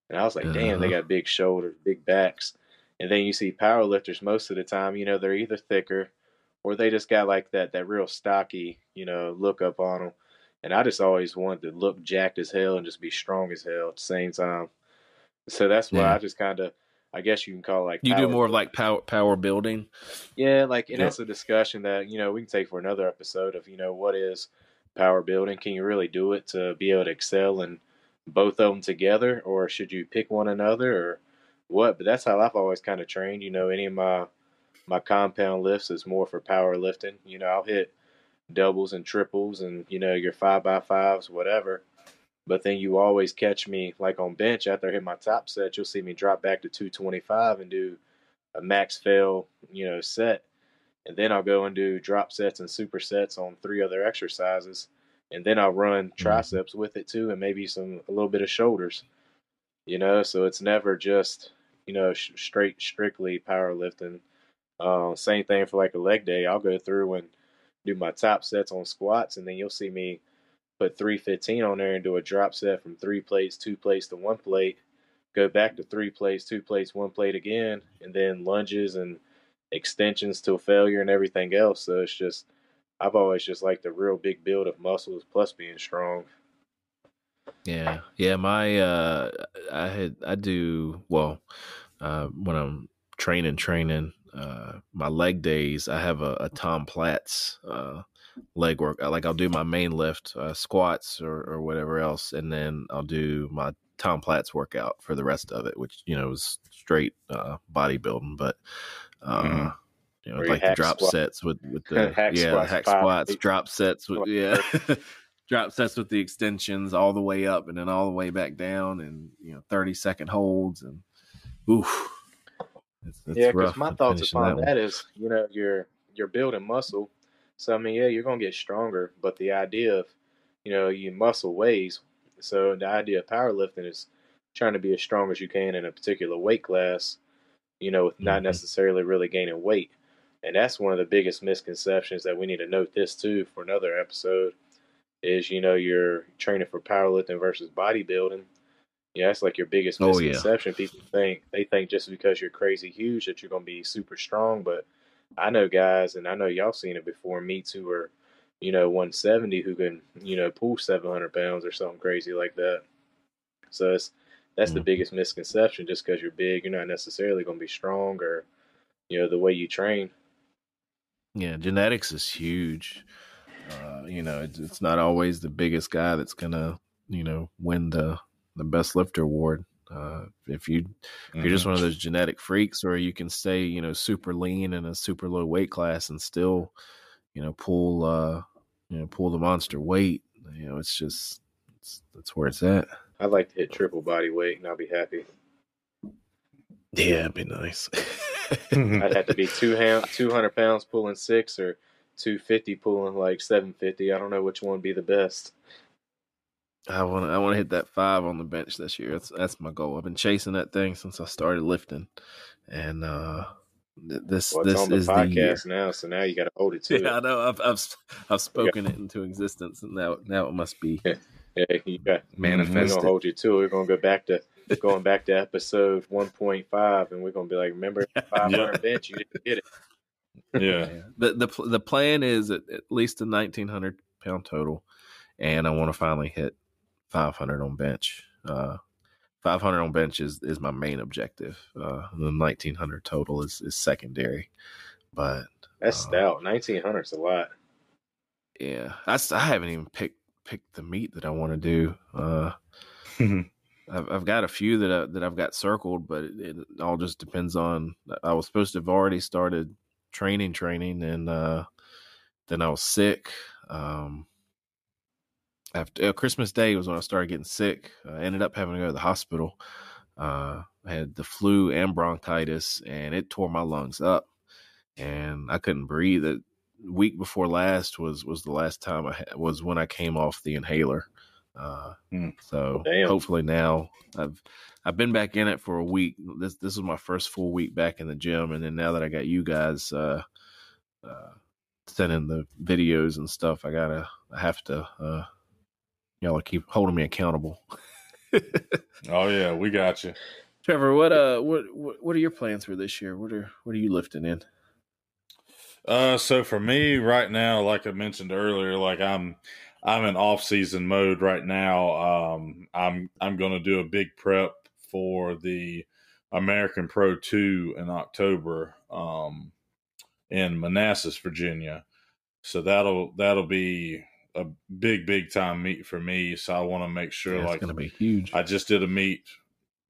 And I was like, damn, they Uh-huh. got big shoulders, big backs. And then you see power lifters most of the time, you know, they're either thicker or they just got like that that real stocky, you know, look up on them. And I just always wanted to look jacked as hell and just be strong as hell at the same time. So that's why Yeah. I just kind of, I guess you can call it like You do more of like power power building. yeah, like, and Yeah. that's a discussion that you know we can take for another episode of you know what is power building. Can you really do it to be able to excel in both of them together, or should you pick one another, or what? But that's how I've always kind of trained. You know, any of my my compound lifts is more for power lifting. You know, I'll hit doubles and triples, and you know your five by fives, whatever. But then you always catch me like on bench after I hit my top set. You'll see me drop back to 225 and do a max fail, you know, set. And then I'll go and do drop sets and supersets on three other exercises. And then I'll run triceps with it too, and maybe some a little bit of shoulders. You know, so it's never just you know sh- straight strictly powerlifting. Uh, same thing for like a leg day. I'll go through and do my top sets on squats, and then you'll see me put 315 on there and do a drop set from three plates, two plates to one plate, go back to three plates, two plates, one plate again, and then lunges and extensions till failure and everything else. So it's just, I've always just liked the real big build of muscles plus being strong. Yeah, yeah. My uh, I had I do well uh, when I'm training, training. Uh, my leg days, I have a, a Tom Platz uh, leg work. Like I'll do my main lift, uh, squats or, or whatever else, and then I'll do my Tom Platz workout for the rest of it, which you know is straight uh, bodybuilding. But uh, Mhm. you know, like the drop squat. sets with with <laughs> the Hack yeah, squats, hack five, squats, eight. drop sets with yeah. <laughs> <laughs> drop sets with the extensions all the way up and then all the way back down and you know 30 second holds and oof it's, it's yeah, because my thoughts upon one. that is, you know, you're you're building muscle. So I mean, yeah, you're gonna get stronger, but the idea of, you know, you muscle weighs. So the idea of powerlifting is trying to be as strong as you can in a particular weight class, you know, with not Mhm. necessarily really gaining weight. And that's one of the biggest misconceptions that we need to note this too for another episode is, you know, you're training for powerlifting versus bodybuilding. Yeah, that's like your biggest Oh, yeah. misconception. People think they think just because you're crazy huge that you're gonna be super strong, but I know guys, and I know y'all seen it before. Me too, are you know 170 who can you know pull 700 pounds or something crazy like that. So it's that's the Mm. biggest misconception. Just because you're big, you're not necessarily gonna be strong or you know the way you train. yeah genetics is huge uh, you know it's, it's not always the biggest guy that's gonna you know win the the best lifter award uh, if you if you're just one of those genetic freaks or you can stay you know super lean in a super low weight class and still you know pull uh you know pull the monster weight you know it's just it's, that's where it's at I'd like to hit triple body weight and I'll be happy. yeah it'd be nice. <laughs> I'd have to be two ham- 200 pounds pulling six or 250 pulling like 750. I don't know which one would be the best. I want to i want to hit that five on the bench this year that's that's my goal i've been chasing that thing since i started lifting and uh th- this Well, this on the is the year podcast now, so now you got to hold it <laughs> to yeah, I know. I've I've I've spoken it into existence, and now now it must be <laughs> Yeah, you got. We're manifested. gonna hold you too. it. We're gonna go back to going back to episode 1.5, and we're gonna be like, remember <laughs> 500 bench? You didn't get it. Yeah. The the the plan is at, at least a nineteen hundred pound total, and I want to finally hit five hundred on bench. Uh, five hundred on bench is, is my main objective. Uh, the nineteen hundred total is is secondary, but That's uh, stout. 1900 is a lot. yeah, I haven't even picked picked the meet that I want to do. Uh, <laughs> I've, I've got a few that I, that I've got circled, but it, it all just depends on. I was supposed to have already started training, training, and uh, then I was sick. Um, after uh, Christmas Day was when I started getting sick. I ended up having to go to the hospital. Uh, I had the flu and bronchitis, and it tore my lungs up, and I couldn't breathe. The week before last was was the last time I had, was when I came off the inhaler. Uh, Hmm. so Damn. hopefully now I've I've been back in it for a week. This this is my first full week back in the gym, and then now that I got you guys uh, uh, sending the videos and stuff, I gotta I have to y'all keep holding me accountable. <laughs> Oh yeah, we got you. Trevor, what uh what what what are your plans for this year? What are what are you lifting in? Uh, so for me right now, like I mentioned earlier, like I'm I'm in off season mode right now. Um, I'm I'm going to do a big prep for the American Pro Two in October, um, in Manassas, Virginia. So that'll that'll be a big big time meet for me. So I want to make sure Yeah, like it's gonna be huge. I just did a meet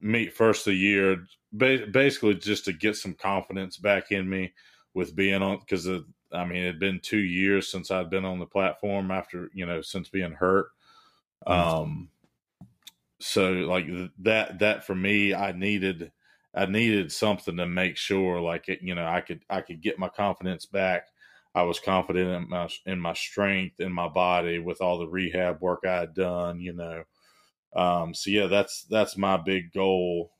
meet first of the year, ba- basically just to get some confidence back in me with being on because I mean it had been two years since I'd been on the platform after you know since being hurt. Um, so like th- that that for me, I needed I needed something to make sure like it you know I could I could get my confidence back. I was confident in my in my strength in my body with all the rehab work I had done, you know. Um, so yeah, that's that's my big goal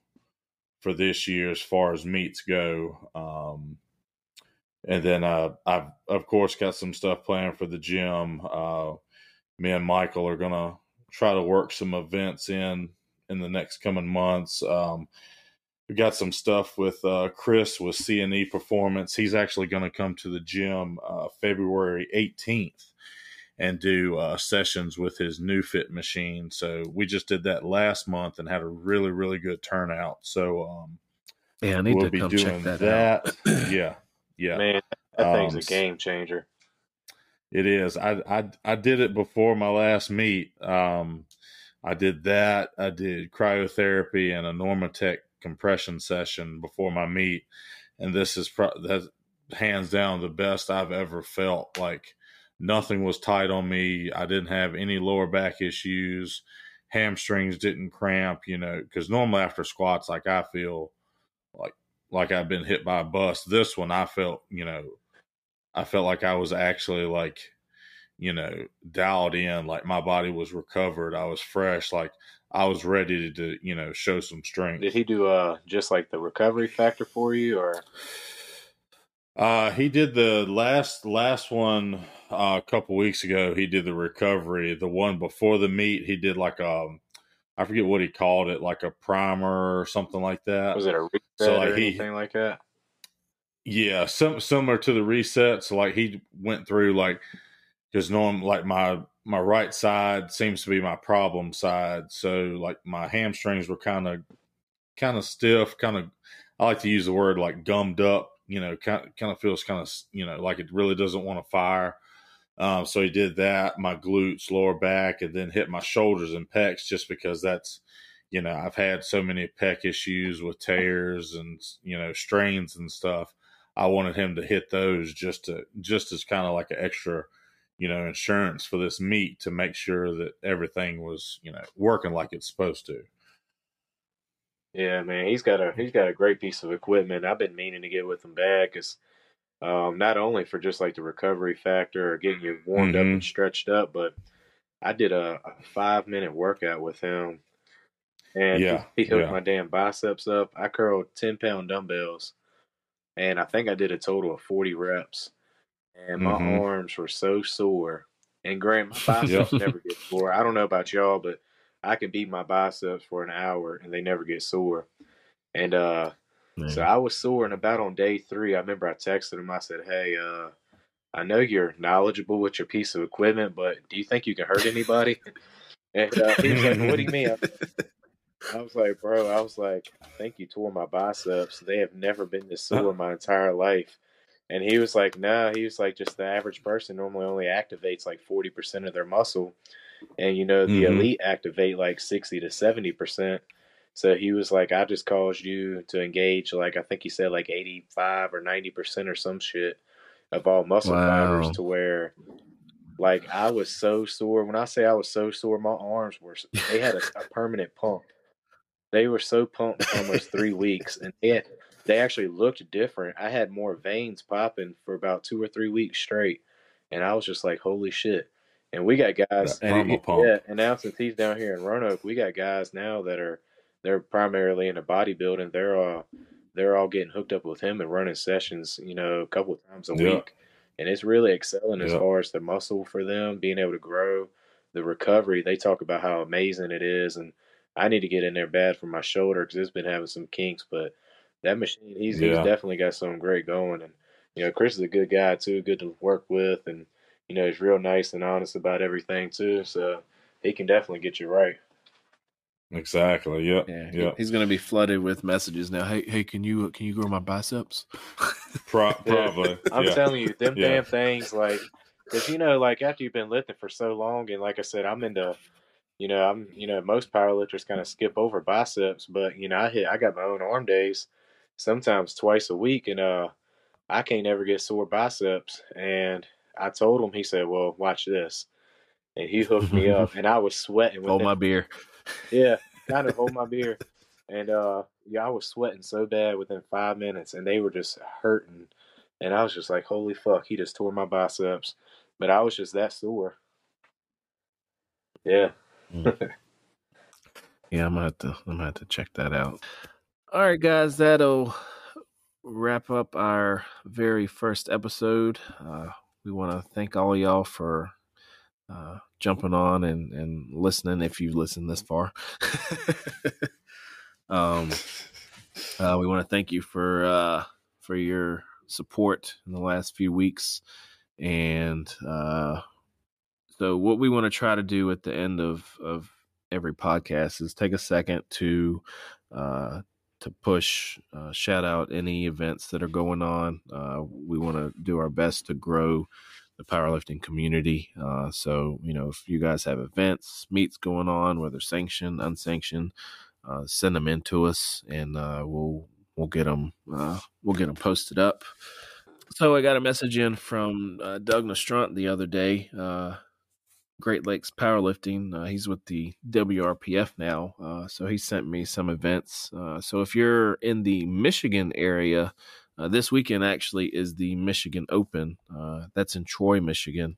for this year as far as meets go. Um, and then uh, I've of course got some stuff planned for the gym. Uh, me and Michael are gonna try to work some events in in the next coming months. Um, we got some stuff with uh, Chris with CNE Performance. He's actually going to come to the gym uh, February 18th and do uh, sessions with his new fit machine. So we just did that last month and had a really really good turnout. So um, yeah, I need we'll to be come doing check that, out. <clears throat> yeah, yeah. Man, that thing's Um, a game changer. It is. I I I did it before my last meet. Um, I did that. I did cryotherapy and a Normatec compression session before my meet, and this is pro- that's hands down the best I've ever felt. Like nothing was tight on me. I didn't have any lower back issues. Hamstrings didn't cramp. You know, because normally after squats, like I feel like like I've been hit by a bus. This one, I felt you know I felt like I was actually like, you know, dialed in, like my body was recovered. I was fresh, like I was ready to, you know, show some strength. Did he do uh just like the recovery factor for you, or Uh, he did the last last one uh, a couple weeks ago. He did the recovery. The one before the meet, he did like um, I forget what he called it, like a primer or something like that. was it a reset So, like, or he- anything like that? Yeah, some similar to the reset. So like he went through like because norm like my my right side seems to be my problem side. So like my hamstrings were kind of kind of stiff, kind of I like to use the word like gummed up. You know, kind kind of feels kind of you know like it really doesn't want to fire. Um, so he did that, my glutes, lower back, and then hit my shoulders and pecs just because that's you know I've had so many pec issues with tears and you know strains and stuff. I wanted him to hit those just to just as kind of like an extra, you know, insurance for this meet to make sure that everything was, you know, working like it's supposed to. Yeah, man, he's got a he's got a great piece of equipment. I've been meaning to get with him back, cause um, not only for just like the recovery factor or getting you warmed up Mhm. and stretched up, but I did a, a five minute workout with him, and he- Yeah, he, hooked yeah. my damn biceps up. I curled ten pound dumbbells, and I think I did a total of forty reps, and my Mhm. arms were so sore. And Grant, my <laughs> biceps never get sore. I don't know about y'all, but I can beat my biceps for an hour and they never get sore. And uh, so I was sore, and about on day three, I remember I texted him. I said, "Hey, uh, I know you're knowledgeable with your piece of equipment, but do you think you can hurt anybody?" <laughs> and uh, he was like, "What do you mean?" I was like, "Bro, I was like, I think you tore my biceps. They have never been this <laughs> sore in my entire life." And he was like, "No." Nah. He was like, "Just the average person normally only activates like forty percent of their muscle." and you know the mm-hmm. elite activate like 60 to 70 percent so he was like i just caused you to engage like i think he said like 85 or 90 percent or some shit of all muscle wow. fibers to where like i was so sore when i say i was so sore my arms were they had a, a permanent pump they were so pumped for almost three <laughs> weeks and they, had, they actually looked different i had more veins popping for about two or three weeks straight and i was just like holy shit and we got guys, and he, yeah. And now since he's down here in Roanoke, we got guys now that are they're primarily into bodybuilding. They're all they're all getting hooked up with him and running sessions, you know, a couple of times a yeah. week, and it's really excelling yeah. as far as the muscle for them being able to grow, the recovery. They talk about how amazing it is, and I need to get in there bad for my shoulder because it's been having some kinks, but that machine, he's, yeah. he's definitely got something great going, and you know, Chris is a good guy too, good to work with, and you know, he's real nice and honest about everything too. So he can definitely get you right. Exactly. Yep. Yeah. Yep. He's going to be flooded with messages now. Hey, hey, can you can you grow my biceps? <laughs> Pro- probably. <laughs> I'm yeah. telling you, them yeah. damn things like, because you know, like after you've been lifting for so long, and like I said, I'm into, you know, I'm you know, most powerlifters kind of skip over biceps, but you know, I hit, I got my own arm days, sometimes twice a week, and uh, I can't ever get sore biceps, and I told him, he said, "Well, watch this," and he hooked me up, <laughs> and I was sweating. hold my beer. Yeah, kind of hold my <laughs> beer, and uh, yeah, I was sweating so bad within five minutes, and they were just hurting, and I was just like, "Holy fuck!" He just tore my biceps, but I was just that sore. Yeah. mm. <laughs> Yeah, I'm gonna have to. I'm gonna have to check that out. All right, guys, that'll wrap up our very first episode. Uh, we want to thank all y'all for uh, jumping on and, and listening if you've listened this far. <laughs> um, uh, we want to thank you for uh, for your support in the last few weeks, and uh, so what we want to try to do at the end of of every podcast is take a second to uh, to push, uh, shout out any events that are going on. Uh, we want to do our best to grow the powerlifting community. Uh, so, you know, if you guys have events, meets going on, whether sanctioned, unsanctioned, uh, send them in to us, and uh, we'll we'll get them uh, we'll get them posted up. So I got a message in from Doug Nastrunt the other day. Great Lakes Powerlifting. Uh, he's with the WRPF now, uh, so he sent me some events. Uh, so if you're in the Michigan area, uh, this weekend actually is the Michigan Open. Uh, that's in Troy, Michigan.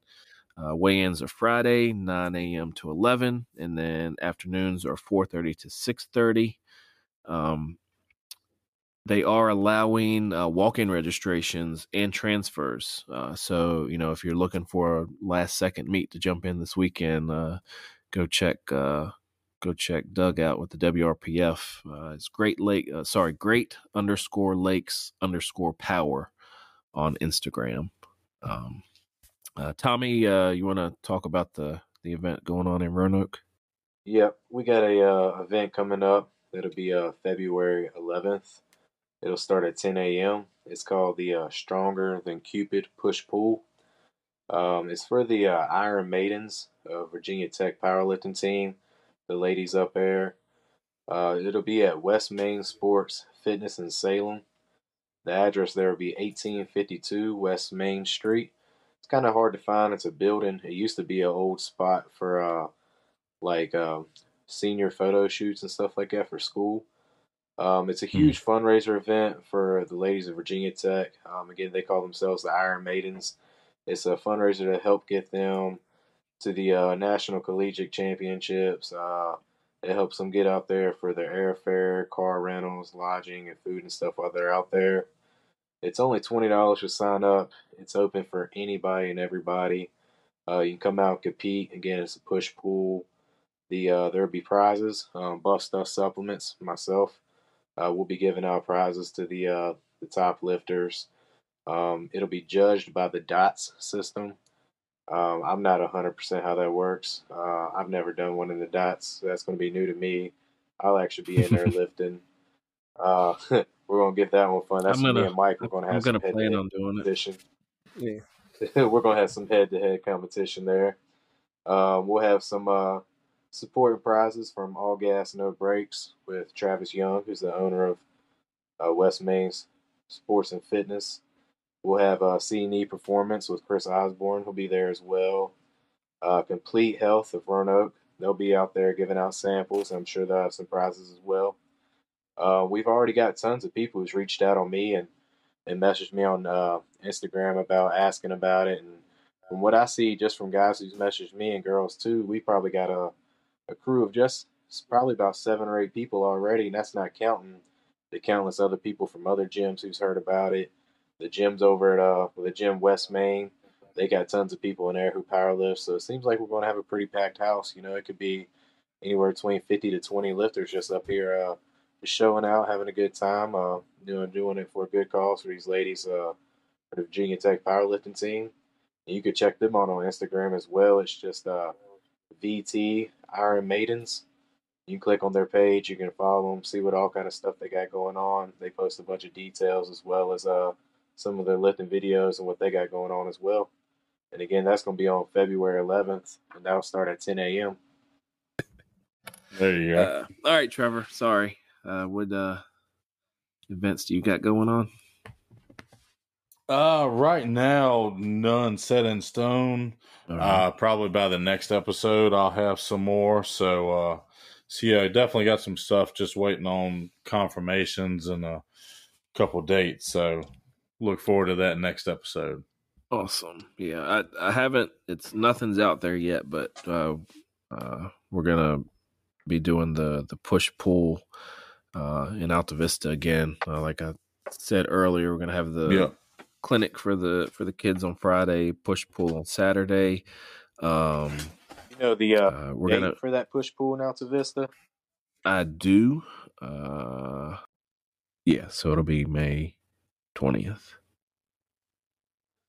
Uh, weigh-ins are Friday, 9 a.m. to 11, and then afternoons are 4:30 to 6:30. Um, they are allowing uh, walk-in registrations and transfers. Uh, so you know, if you're looking for a last-second meet to jump in this weekend, uh, go check uh, go check Doug out with the WRPF. Uh, it's Great Lake, uh, sorry, Great underscore Lakes underscore Power on Instagram. Um, Tommy, you want to talk about the the event going on in Roanoke? Yep, we got a event coming up. That'll be February 11th. It'll start at 10 a.m. It's called the uh, Stronger Than Cupid Push Pull. Um, it's for the uh, Iron Maidens, uh, Virginia Tech powerlifting team, the ladies up there. Uh, it'll be at West Main Sports Fitness in Salem. The address there will be 1852 West Main Street. It's kind of hard to find. It's a building. It used to be an old spot for uh, like uh, senior photo shoots and stuff like that for school. Um, it's a hmm. huge mm. fundraiser event for the ladies of Virginia Tech. Um, again, they call themselves the Iron Maidens. It's a fundraiser to help get them to the uh, National Collegiate Championships. Uh, it helps them get out there for their airfare, car rentals, lodging, and food and stuff while they're out there. It's only twenty dollars to sign up. It's open for anybody and everybody. Uh, you can come out and compete. Again, it's a push pull. the uh, there'll be prizes, um, Buff Stuff supplements. Myself, uh, we'll be giving out prizes to the uh, the top lifters. Um, it'll be judged by the DOTS system. Um, I'm not 100% how that works. Uh, I've never done one in the DOTS, so that's going to be new to me. I'll actually be in there <laughs> lifting. Uh, <laughs> we're going to get that one fun. That's I'm gonna- me and Mike. We're going to I'm have gonna some plan head-to-head on doing it. competition. Yeah. <laughs> we're gonna have some head-to-head competition there. Um, we'll have some uh, supporting prizes from All Gas No Brakes with Travis Young, who's the owner of uh, West Main's Sports and Fitness. We'll have a C&E Performance with Chris Osborne. He'll be there as well. Uh, Complete Health of Roanoke. They'll be out there giving out samples. I'm sure they'll have some prizes as well. Uh, we've already got tons of people who's reached out on me and and messaged me on uh, Instagram about asking about it. And from what I see, just from guys who's messaged me and girls too, we probably got a, a crew of just probably about seven or eight people already, and that's not counting the countless other people from other gyms who's heard about it. The gyms over at uh, the gym West Main, they got tons of people in there who power lift. So it seems like we're going to have a pretty packed house. You know, it could be anywhere between 50 to 20 lifters just up here, uh, just showing out, having a good time, uh, doing doing it for a good cause for these ladies uh, for the Virginia Tech powerlifting team. And you could check them out on Instagram as well. It's just uh, VT Iron Maidens. You can click on their page. You can follow them, see what all kind of stuff they got going on. They post a bunch of details as well as uh, some of their lifting videos and what they got going on as well. And again, that's going to be on February 11th, and that'll start at 10 a.m. There you go. Uh, all right, Trevor. Sorry. Uh, what uh, events do you got going on? Uh, right now, none set in stone. Right. Uh, probably by the next episode, I'll have some more. So, uh, so yeah, definitely got some stuff just waiting on confirmations and a couple dates. So, look forward to that next episode. Awesome. Yeah, I I haven't. It's nothing's out there yet, but uh, uh, we're gonna be doing the the push pull uh, in Altavista again. Uh, like I said earlier, we're gonna have the Yeah. Clinic for the for the kids on Friday, push pull on Saturday. Um, You know the uh, uh, we're date gonna. for that push pull in Altavista? I do. Uh, yeah, so it'll be May twentieth,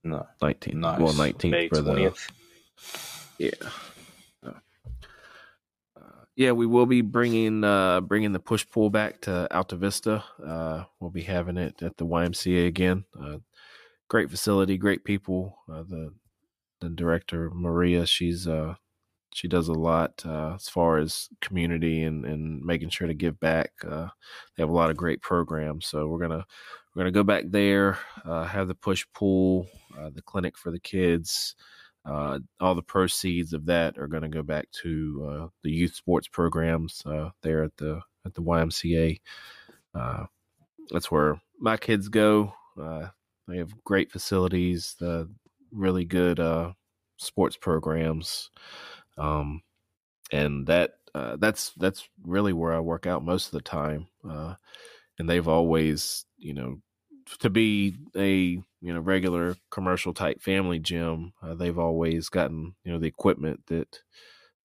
No. nineteenth. Nice. Well, nineteenth for the Yeah. Uh, yeah, we will be bringing uh, bringing the push pull back to Altavista. Uh, we'll be having it at the YMCA again. Uh, great facility, great people. Uh, the the director Maria, she's uh, she does a lot uh, as far as community and, and making sure to give back. Uh, they have a lot of great programs, so we're gonna we're gonna go back there, uh, have the push pull, uh, the clinic for the kids. Uh, all the proceeds of that are going to go back to uh, the youth sports programs there at the at the YMCA. That's where my kids go. They have great facilities, the really good uh, sports programs, um, and that uh, that's that's really where I work out most of the time. Uh, and they've always, you know, to be a you know regular commercial type family gym, uh, they've always gotten you know the equipment that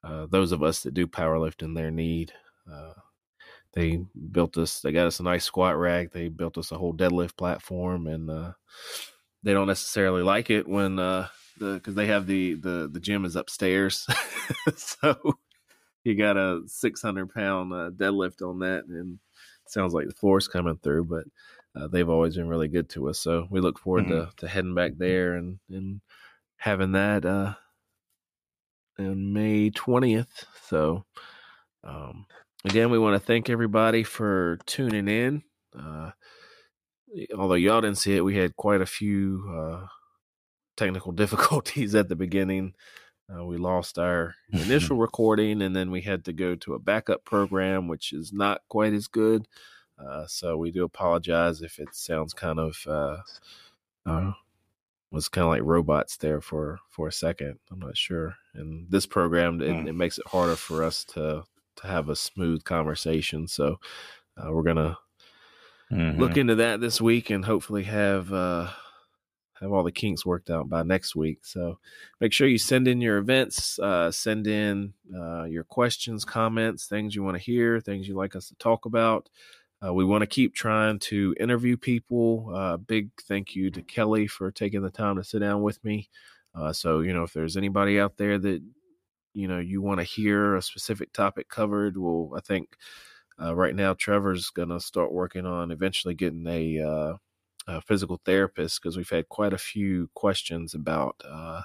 uh, those of us that do powerlifting there need. Uh, they built us. They got us a nice squat rack. They built us a whole deadlift platform, and uh, they don't necessarily like it when uh, the because they have the the the gym is upstairs, <laughs> so you got a six hundred pound uh, deadlift on that, and it sounds like the floor's coming through, but uh, they've always been really good to us. So we look forward to, to heading back there and, and having that uh, on May 20th. So, um, again, we want to thank everybody for tuning in. Uh, although y'all didn't see it, we had quite a few uh, technical <laughs> difficulties at the beginning. Uh, we lost our initial <laughs> recording and then we had to go to a backup program, which is not quite as good. Uh, so we do apologize if it sounds kind of uh, uh, was kind of like robots there for for a second. I'm not sure. And this program it, Mm. it makes it harder for us to to have a smooth conversation. So uh, we're gonna Mhm. look into that this week and hopefully have uh, have all the kinks worked out by next week. So make sure you send in your events, uh, send in uh, your questions, comments, things you want to hear, things you'd like us to talk about. Uh, we want to keep trying to interview people. Uh, big thank you to Kelly for taking the time to sit down with me. Uh, so you know, if there's anybody out there that you know you want to hear a specific topic covered, well, I think uh, right now Trevor's gonna start working on eventually getting a, uh, a physical therapist because we've had quite a few questions about uh,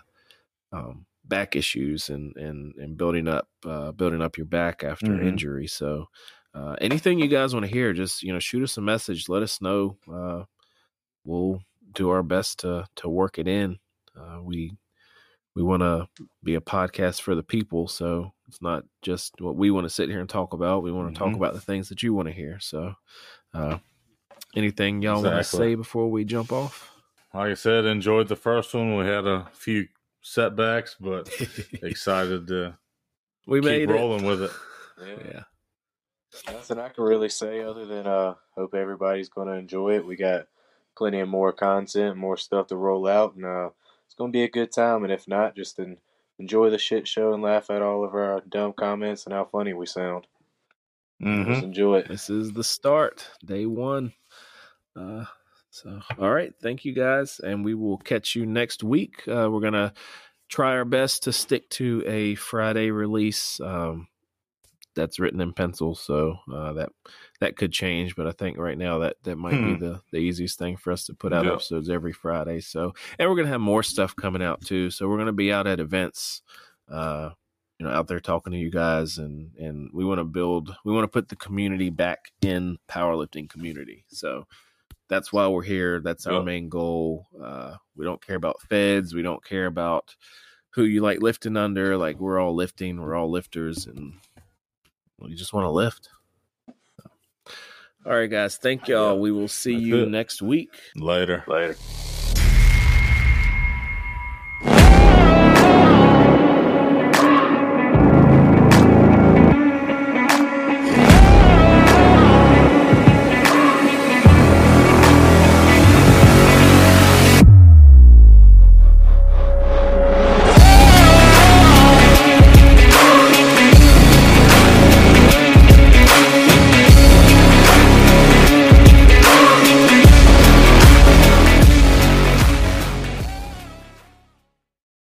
um, back issues and and and building up uh, building up your back after mm-hmm. injury. So uh, anything you guys want to hear, just you know, shoot us a message. Let us know. Uh, we'll do our best to to work it in. Uh, we we want to be a podcast for the people, so it's not just what we want to sit here and talk about. We want to mm-hmm. talk about the things that you want to hear. So, uh, anything y'all exactly. want to say before we jump off? Like I said, enjoyed the first one. We had a few setbacks, but <laughs> excited to we keep made rolling it. with it. Yeah. yeah. Nothing I can really say other than uh, hope everybody's going to enjoy it. We got plenty of more content, more stuff to roll out, and uh, it's going to be a good time. And if not, just en- enjoy the shit show and laugh at all of our dumb comments and how funny we sound. Mm-hmm. Just enjoy it. This is the start, day one. Uh, so, all right, thank you guys, and we will catch you next week. Uh, we're gonna try our best to stick to a Friday release. Um, that's written in pencil, so uh, that that could change. But I think right now that that might hmm. be the the easiest thing for us to put out episodes every Friday. So, and we're gonna have more stuff coming out too. So we're gonna be out at events, uh, you know, out there talking to you guys, and and we want to build, we want to put the community back in powerlifting community. So that's why we're here. That's our main goal. Uh, we don't care about feds. We don't care about who you like lifting under. Like we're all lifting. We're all lifters, and you just want to lift. All right, guys. Thank y'all. We will see you next week. Later. Later.